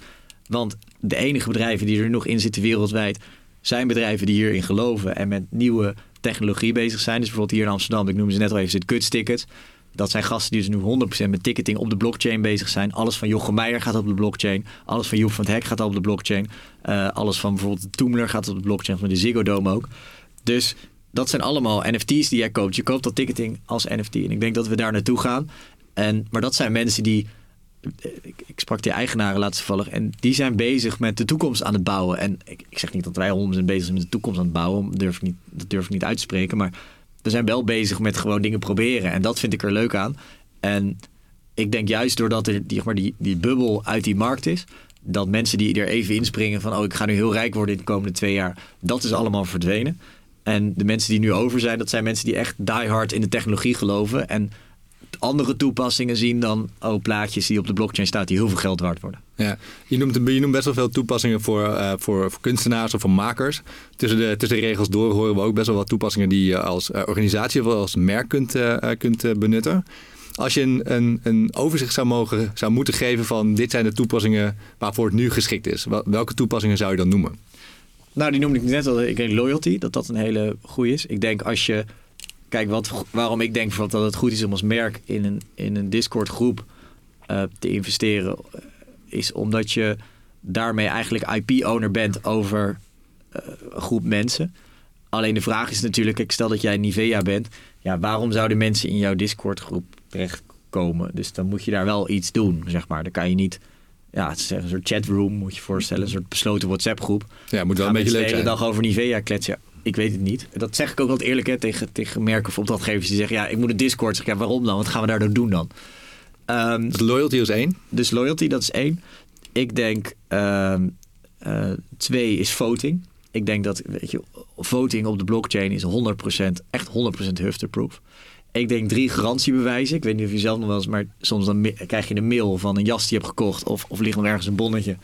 Want de enige bedrijven die er nog in zitten wereldwijd, zijn bedrijven die hierin geloven en met nieuwe technologie bezig zijn. Dus bijvoorbeeld hier in Amsterdam, ik noemde ze net al even, zit Guts Tickets. Dat zijn gasten die dus nu 100% met ticketing op de blockchain bezig zijn. Alles van Jochem Meijer gaat op de blockchain. Alles van Joep van het Hek gaat op de blockchain. Eh, alles van bijvoorbeeld Toemler gaat op de blockchain, van de Ziggo Dome ook. Dus dat zijn allemaal NFT's die jij koopt. Je koopt dat ticketing als NFT. En ik denk dat we daar naartoe gaan. En, maar dat zijn mensen die... Ik, ik sprak die eigenaren laatst toevallig. En die zijn bezig met de toekomst aan het bouwen. En ik, zeg niet dat wij 100% bezig zijn met de toekomst aan het bouwen. Durf ik niet, dat durf ik niet uit te spreken. Maar we zijn wel bezig met gewoon dingen proberen. En dat vind ik er leuk aan. En ik denk juist doordat er die, die, die bubbel uit die markt is, dat mensen die er even inspringen van, oh, ik ga nu heel rijk worden in de komende twee jaar, dat is allemaal verdwenen. En de mensen die nu over zijn, dat zijn mensen die echt die hard in de technologie geloven en andere toepassingen zien dan oh, plaatjes die op de blockchain staan die heel veel geld waard worden. Ja, je noemt, je noemt best wel veel toepassingen voor, uh, voor, voor, kunstenaars of voor makers. Tussen de, tussen de regels door horen we ook best wel wat toepassingen die je als uh, organisatie of als merk kunt, uh, kunt benutten. Als je een, een, een, overzicht zou, mogen, zou moeten geven van dit zijn de toepassingen waarvoor het nu geschikt is. Welke toepassingen zou je dan noemen? Nou, die noemde ik net al. Ik denk loyalty, dat dat een hele goede is. Ik denk als je kijk, wat, waarom ik denk dat het goed is om als merk in een, in een Discord groep uh, te investeren, uh, is omdat je daarmee eigenlijk IP-owner bent over uh, een groep mensen. Alleen de vraag is natuurlijk, ik stel dat jij Nivea bent, ja, waarom zouden mensen in jouw Discord groep terechtkomen? Dus dan moet je daar wel iets doen, zeg maar. Dan kan je niet ja, het is een soort chatroom, moet je voorstellen. Een soort besloten WhatsApp-groep. Ja, moet wel een beetje leuk zijn. de hele dag over Nivea kletsen ik weet het niet. Dat zeg ik ook altijd eerlijk hè, tegen, tegen merken of opdrachtgevers die zeggen... ja, ik moet een Discord. Zeg, ja, waarom dan? Wat gaan we daardoor doen dan? Um, dus loyalty is één? Dus loyalty, dat is één. Ik denk um, uh, twee is voting. Ik denk dat, weet je, voting op de blockchain is 100%, echt 100% hufterproof. Ik denk drie garantiebewijzen. Ik weet niet of je zelf nog wel eens, maar soms dan krijg je een mail van een jas die je hebt gekocht. Of, of ligt nog ergens een bonnetje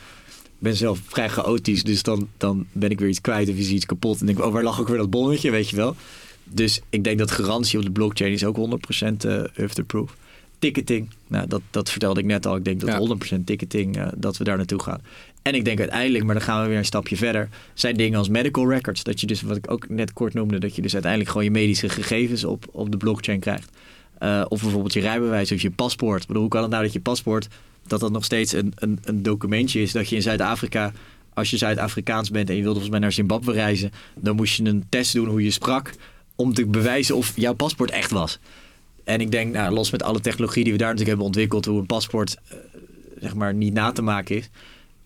ben zelf vrij chaotisch. Dus dan, dan ben ik weer iets kwijt of is iets kapot. En denk ik, oh, waar lag ook weer dat bonnetje, weet je wel. Dus ik denk dat garantie op de blockchain is ook 100% uh, hufterproof. Ticketing, nou, dat, dat vertelde ik net al. Ik denk dat 100% ticketing, uh, dat we daar naartoe gaan. En ik denk uiteindelijk, maar dan gaan we weer een stapje verder, zijn dingen als medical records. Dat je dus, wat ik ook net kort noemde, dat je dus uiteindelijk gewoon je medische gegevens op, op de blockchain krijgt. Uh, of bijvoorbeeld je rijbewijs of je paspoort. Bedoel, hoe kan het nou dat je paspoort dat dat nog steeds een, een, een documentje is. Dat je in Zuid-Afrika, als je Zuid-Afrikaans bent en je wilde volgens mij naar Zimbabwe reizen, dan moest je een test doen hoe je sprak om te bewijzen of jouw paspoort echt was. En ik denk, nou, los met alle technologie die we daar natuurlijk hebben ontwikkeld, hoe een paspoort uh, zeg maar niet na te maken is.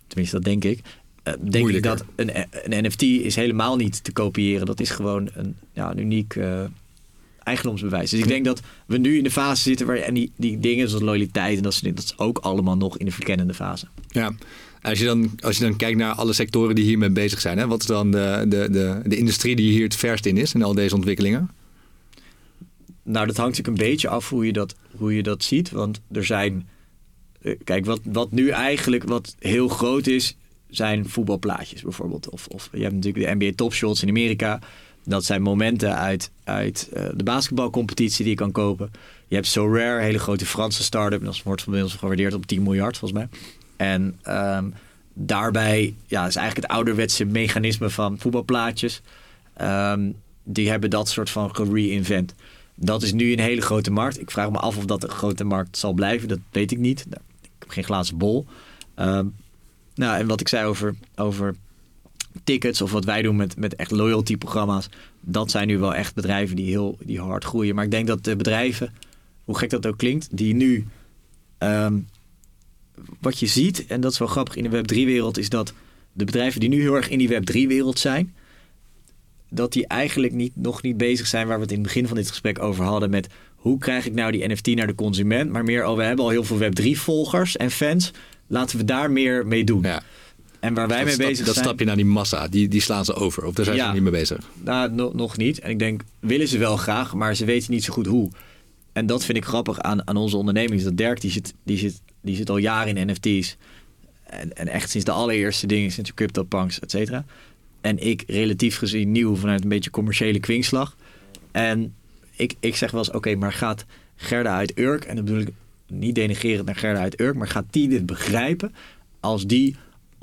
Tenminste, dat denk ik. Uh, denk ik dat een, een NFT is helemaal niet te kopiëren. Dat is gewoon een, ja, een uniek uh, eigendomsbewijs. Dus ik denk dat we nu in de fase zitten waar en die, die dingen zoals loyaliteit en dat soort dingen, dat is ook allemaal nog in de verkennende fase. Ja. Als je, dan, als je dan kijkt naar alle sectoren die hiermee bezig zijn, hè, wat is dan de, de, de, de industrie die hier het verst in is in al deze ontwikkelingen? Nou, dat hangt natuurlijk een beetje af hoe je dat, hoe je dat ziet. Want er zijn. Eh, kijk, wat, wat nu eigenlijk wat heel groot is, zijn voetbalplaatjes bijvoorbeeld. Of, of je hebt natuurlijk de NBA Top Shots in Amerika. Dat zijn momenten uit, uit uh, de basketbalcompetitie die je kan kopen. Je hebt So Rare, hele grote Franse start-up. Dat wordt van ons gewaardeerd op 10 miljard volgens mij. En um, daarbij ja, is eigenlijk het ouderwetse mechanisme van voetbalplaatjes. Um, die hebben dat soort van gereinvent. Dat is nu een hele grote markt. Ik vraag me af of dat een grote markt zal blijven. Dat weet ik niet. Nou, ik heb geen glazen bol. Um, nou, en wat ik zei over, over tickets of wat wij doen met, met echt loyalty programma's. Dat zijn nu wel echt bedrijven die heel die hard groeien. Maar ik denk dat de bedrijven, hoe gek dat ook klinkt, die nu um, wat je ziet, en dat is wel grappig in de Web 3 wereld, is dat de bedrijven die nu heel erg in die Web 3 wereld zijn, dat die eigenlijk niet, nog niet bezig zijn waar we het in het begin van dit gesprek over hadden met hoe krijg ik nou die NFT naar de consument, maar meer, oh we hebben al heel veel Web 3 volgers en fans, laten we daar meer mee doen. Ja. En waar wij mee bezig dat zijn... Dat stap je naar die massa, die, die slaan ze over. Of daar zijn ze niet mee bezig? Nou, nog niet. En ik denk, willen ze wel graag, maar ze weten niet zo goed hoe. En dat vind ik grappig aan, aan onze onderneming. Is dat Dirk, die zit, die, zit, die zit al jaren in NFT's. En, en echt sinds de allereerste dingen, sinds de CryptoPunks, et cetera. En ik relatief gezien nieuw vanuit een beetje commerciële kwinkslag. En ik, ik zeg wel eens, oké, maar gaat Gerda uit Urk... en dan bedoel ik niet denigerend naar Gerda uit Urk... maar gaat die dit begrijpen als die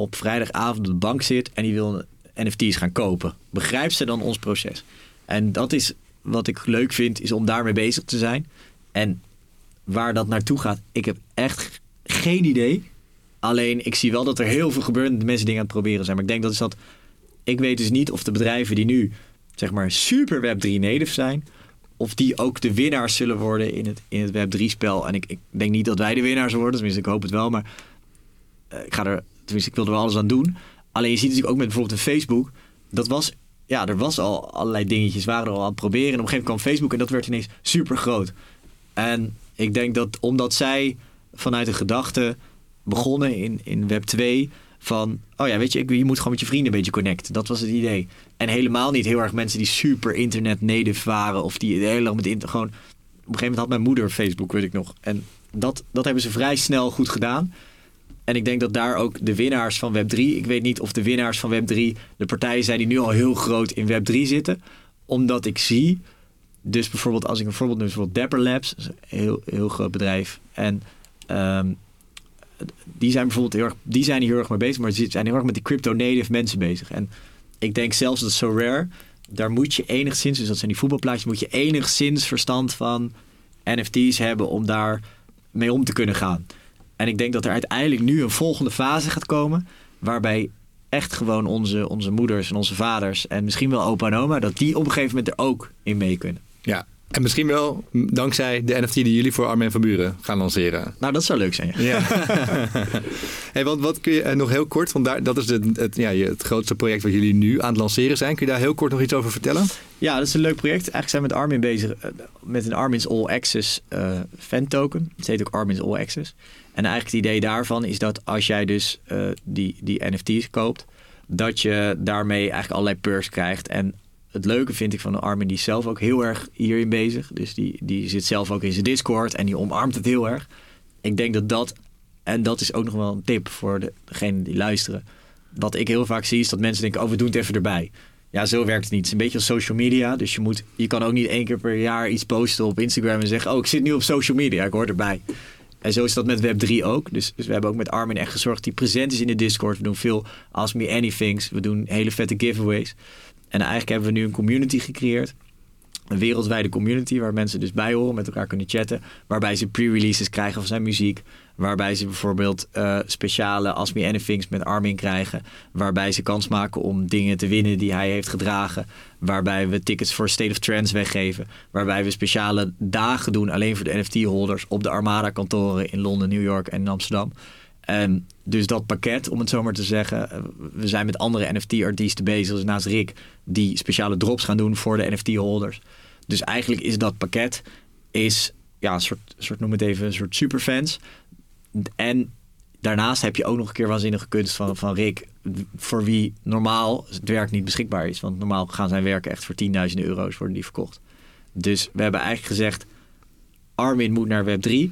op vrijdagavond op de bank zit en die wil NFT's gaan kopen. Begrijpt ze dan ons proces? En dat is wat ik leuk vind, is om daarmee bezig te zijn. En waar dat naartoe gaat, ik heb echt geen idee. Alleen ik zie wel dat er heel veel gebeurt mensen dingen aan het proberen zijn. Maar ik denk dat is dat. Ik weet dus niet of de bedrijven die nu zeg maar super Web 3 native zijn, of die ook de winnaars zullen worden in het, in het Web 3 spel. En ik, ik denk niet dat wij de winnaars worden, tenminste ik hoop het wel, maar uh, ik ga er Tenminste, ik wilde er alles aan doen. Alleen je ziet natuurlijk ook met bijvoorbeeld een Facebook. Dat was, ja, er was al allerlei dingetjes, waren er al aan het proberen. En op een gegeven moment kwam Facebook en dat werd ineens super groot. En ik denk dat omdat zij vanuit een gedachte begonnen in, in Web 2 van, oh ja, weet je, je moet gewoon met je vrienden een beetje connecten. Dat was het idee. En helemaal niet heel erg mensen die super internet native waren of die heel lang met internet gewoon. Op een gegeven moment had mijn moeder Facebook, weet ik nog. En dat, dat hebben ze vrij snel goed gedaan. En ik denk dat daar ook de winnaars van Web3. Ik weet niet of de winnaars van Web3 de partijen zijn die nu al heel groot in Web3 zitten. Omdat ik zie. Dus bijvoorbeeld, als ik een voorbeeld neem, bijvoorbeeld Dapper Labs, is een heel, heel groot bedrijf. En um, die zijn bijvoorbeeld heel erg, die zijn hier heel erg mee bezig, maar ze zijn heel erg met die crypto-native mensen bezig. En ik denk zelfs dat So Rare, daar moet je enigszins, dus dat zijn die voetbalplaatjes, moet je enigszins verstand van NFT's hebben om daar mee om te kunnen gaan. En ik denk dat er uiteindelijk nu een volgende fase gaat komen, waarbij echt gewoon onze, onze moeders en onze vaders en misschien wel opa en oma, dat die op een gegeven moment er ook in mee kunnen. Ja, en misschien wel dankzij de NFT die jullie voor Armin van Buren gaan lanceren. Nou, dat zou leuk zijn. Ja. <laughs> hey, wat, wat kun je uh, nog heel kort, want daar, dat is het, het, ja, het grootste project wat jullie nu aan het lanceren zijn. Kun je daar heel kort nog iets over vertellen? Ja, dat is een leuk project. Eigenlijk zijn we met Armin bezig uh, met een Armin's All Access uh, fan token. Het heet ook Armin's All Access. En eigenlijk het idee daarvan is dat als jij dus die, die NFT's koopt, dat je daarmee eigenlijk allerlei perks krijgt. En het leuke vind ik van Armin, die is zelf ook heel erg hierin bezig. Dus die, die zit zelf ook in zijn Discord en die omarmt het heel erg. Ik denk dat dat, en dat is ook nog wel een tip voor de, degenen die luisteren. Wat ik heel vaak zie is dat mensen denken, oh we doen het even erbij. Ja, zo werkt het niet. Het is een beetje als social media. Dus je, moet, je kan ook niet één keer per jaar iets posten op Instagram en zeggen, oh ik zit nu op social media, ik hoor erbij. En zo is dat met Web3 ook. Dus, dus we hebben ook met Armin echt gezorgd hij present is in de Discord. We doen veel Ask Me Anythings. We doen hele vette giveaways. En eigenlijk hebben we nu een community gecreëerd. Een wereldwijde community waar mensen dus bij horen, met elkaar kunnen chatten. Waarbij ze pre-releases krijgen van zijn muziek. Waarbij ze bijvoorbeeld uh, speciale Ask Me met Armin krijgen. Waarbij ze kans maken om dingen te winnen die hij heeft gedragen. Waarbij we tickets voor State of Trends weggeven. Waarbij we speciale dagen doen alleen voor de NFT-holders op de Armada-kantoren in Londen, New York en Amsterdam. En dus dat pakket, om het zo maar te zeggen. Eh, we zijn met andere NFT-artiesten bezig. Dus naast Rick, die speciale drops gaan doen voor de NFT-holders. Dus eigenlijk is dat pakket is, ja, een soort, soort, noem het even, een soort superfans. En daarnaast heb je ook nog een keer waanzinnige kunst van, van Rick. Voor wie normaal het werk niet beschikbaar is. Want normaal gaan zijn werken echt voor 10.000 euro's worden die verkocht. Dus we hebben eigenlijk gezegd, Armin moet naar Web3.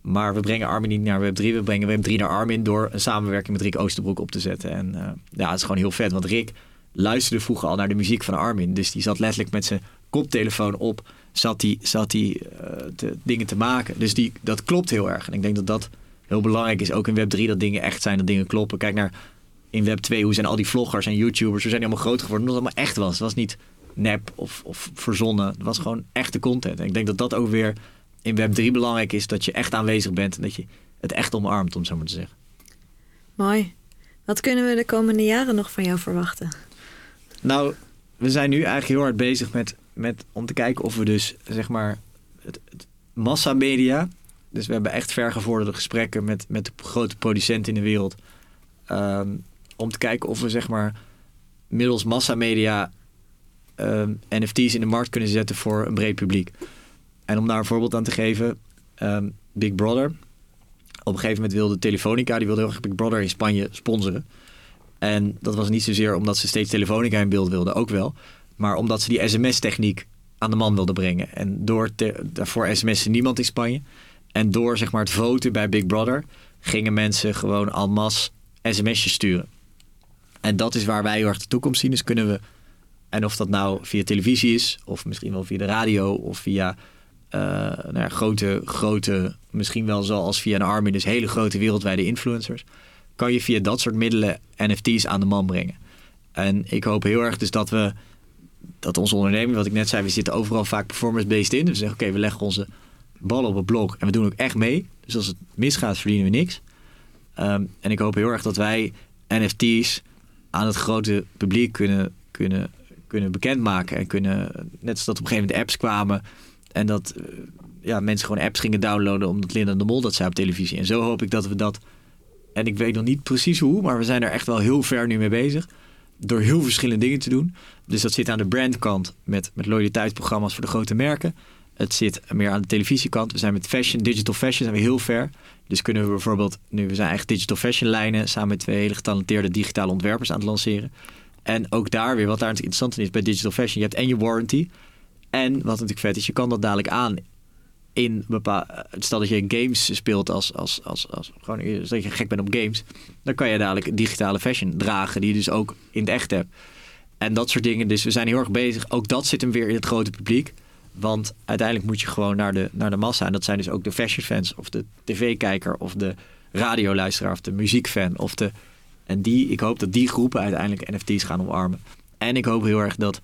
Maar we brengen Armin niet naar Web3. We brengen Web3 naar Armin door een samenwerking met Rick Oosterbroek op te zetten. En uh, ja, het is gewoon heel vet. Want Rick luisterde vroeger al naar de muziek van Armin. Dus die zat letterlijk met zijn koptelefoon op. Zat hij zat die, te, dingen te maken. Dus die, dat klopt heel erg. En ik denk dat dat heel belangrijk is. Ook in Web3 dat dingen echt zijn, dat dingen kloppen. Kijk naar in Web2. Hoe zijn al die vloggers en YouTubers. Hoe zijn die allemaal groot geworden? Omdat het allemaal echt was. Het was niet nep of, of verzonnen. Het was gewoon echte content. En ik denk dat dat ook weer in Web3 belangrijk is dat je echt aanwezig bent en dat je het echt omarmt, om zo maar te zeggen. Mooi. Wat kunnen we de komende jaren nog van jou verwachten? Nou, we zijn nu eigenlijk heel hard bezig met, met om te kijken of we dus zeg maar het, het massamedia. Dus we hebben echt vergevorderde gesprekken met, met de grote producenten in de wereld. Um, om te kijken of we zeg maar middels massamedia um, NFT's in de markt kunnen zetten voor een breed publiek. En om daar een voorbeeld aan te geven, um, Big Brother. Op een gegeven moment wilde Telefonica, die wilde heel erg Big Brother in Spanje sponsoren. En dat was niet zozeer omdat ze steeds Telefonica in beeld wilden, ook wel. Maar omdat ze die sms-techniek aan de man wilden brengen. En door daarvoor sms'en niemand in Spanje. En door zeg maar, het voten bij Big Brother gingen mensen gewoon masse sms'jes sturen. En dat is waar wij heel erg de toekomst zien. Dus kunnen we, en of dat nou via televisie is, of misschien wel via de radio, of via uh, nou ja, grote, grote, misschien wel zoals via een Armin, dus hele grote wereldwijde influencers, kan je via dat soort middelen NFT's aan de man brengen. En ik hoop heel erg dus dat we, dat onze onderneming, wat ik net zei, we zitten overal vaak performance-based in. Dus we zeggen, oké, we leggen onze ballen op het blok en we doen ook echt mee. Dus als het misgaat, verdienen we niks. Um, en ik hoop heel erg dat wij NFT's aan het grote publiek kunnen, kunnen, kunnen bekendmaken. En kunnen, net als dat op een gegeven moment apps kwamen en dat eh, ja, mensen gewoon apps gingen downloaden omdat Linda de Mol dat zei op televisie. En zo hoop ik dat we dat. En ik weet nog niet precies hoe, maar we zijn er echt wel heel ver nu mee bezig. Door heel verschillende dingen te doen. Dus dat zit aan de brandkant met, met loyaliteitsprogramma's voor de grote merken. Het zit meer aan de televisiekant. We zijn met fashion, digital fashion, zijn we heel ver. Dus kunnen we bijvoorbeeld, nu we zijn eigenlijk digital fashion lijnen samen met twee hele getalenteerde digitale ontwerpers aan het lanceren. En ook daar weer, wat daar natuurlijk interessant in is bij digital fashion, je hebt en je warranty. En wat natuurlijk vet is, je kan dat dadelijk aan in bepaal. Stel dat je games speelt als, als, als, als gewoon dat je gek bent op games, dan kan je dadelijk digitale fashion dragen die je dus ook in het echt hebt. En dat soort dingen. Dus we zijn heel erg bezig. Ook dat zit hem weer in het grote publiek. Want uiteindelijk moet je gewoon naar de, naar de massa. En dat zijn dus ook de fashion fans of de tv-kijker of de radioluisteraar of de muziekfan. Of de, en die, ik hoop dat die groepen uiteindelijk NFT's gaan omarmen. En ik hoop heel erg dat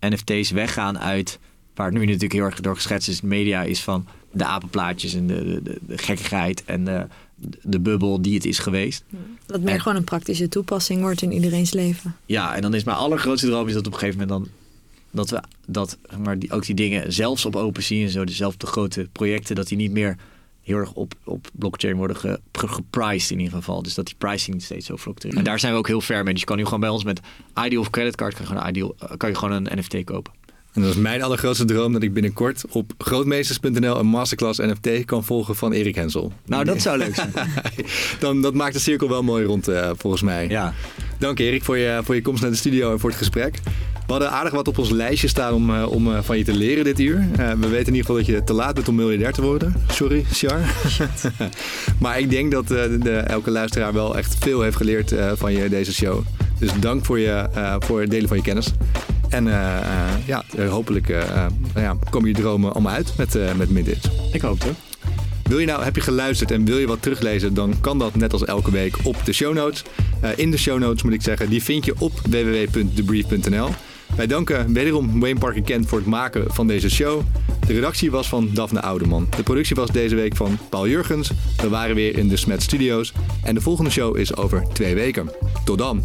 NFT's weggaan uit waar het nu natuurlijk heel erg door geschetst is in de media, is van de apenplaatjes en de, de, de gekkigheid en de, de bubbel die het is geweest. Dat meer gewoon een praktische toepassing wordt in iedereen's leven. Ja, en dan is mijn allergrootste droom is dat op een gegeven moment dan dat we dat maar die, ook die dingen zelfs op OpenSea en zo, dezelfde grote projecten, dat die niet meer heel erg op, op blockchain worden ge, gepriced in ieder geval. Dus dat die pricing niet steeds zo fluctueert. En daar zijn we ook heel ver mee. Dus je kan nu gewoon bij ons met Ideal of Creditcard kan je gewoon, Ideal, kan je gewoon een NFT kopen. En dat is mijn allergrootste droom dat ik binnenkort op grootmeesters.nl een masterclass NFT kan volgen van Erik Hensel. Nou, dat zou leuk zijn. <laughs> Dan, dat maakt de cirkel wel mooi rond, uh, volgens mij. Ja. Dank Erik voor je, voor je komst naar de studio en voor het gesprek. We hadden aardig wat op ons lijstje staan om, uh, om uh, van je te leren dit uur. Uh, we weten in ieder geval dat je te laat bent om miljardair te worden. Sorry, Char. <laughs> maar ik denk dat de, elke luisteraar wel echt veel heeft geleerd van je deze show. Dus dank voor, je, voor het delen van je kennis. En ja, hopelijk ja, komen je dromen allemaal uit met, met Middays. Ik hoop het. Wil je nou, heb je geluisterd en wil je wat teruglezen, dan kan dat net als elke week op de show notes. in de show notes moet ik zeggen, die vind je op www.debrief.nl. Wij danken wederom Wayne Parker Kent voor het maken van deze show. De redactie was van Daphne Oudeman. De productie was deze week van Paul Jurgens. We waren weer in de Smet Studios. En de volgende show is over twee weken. Tot dan!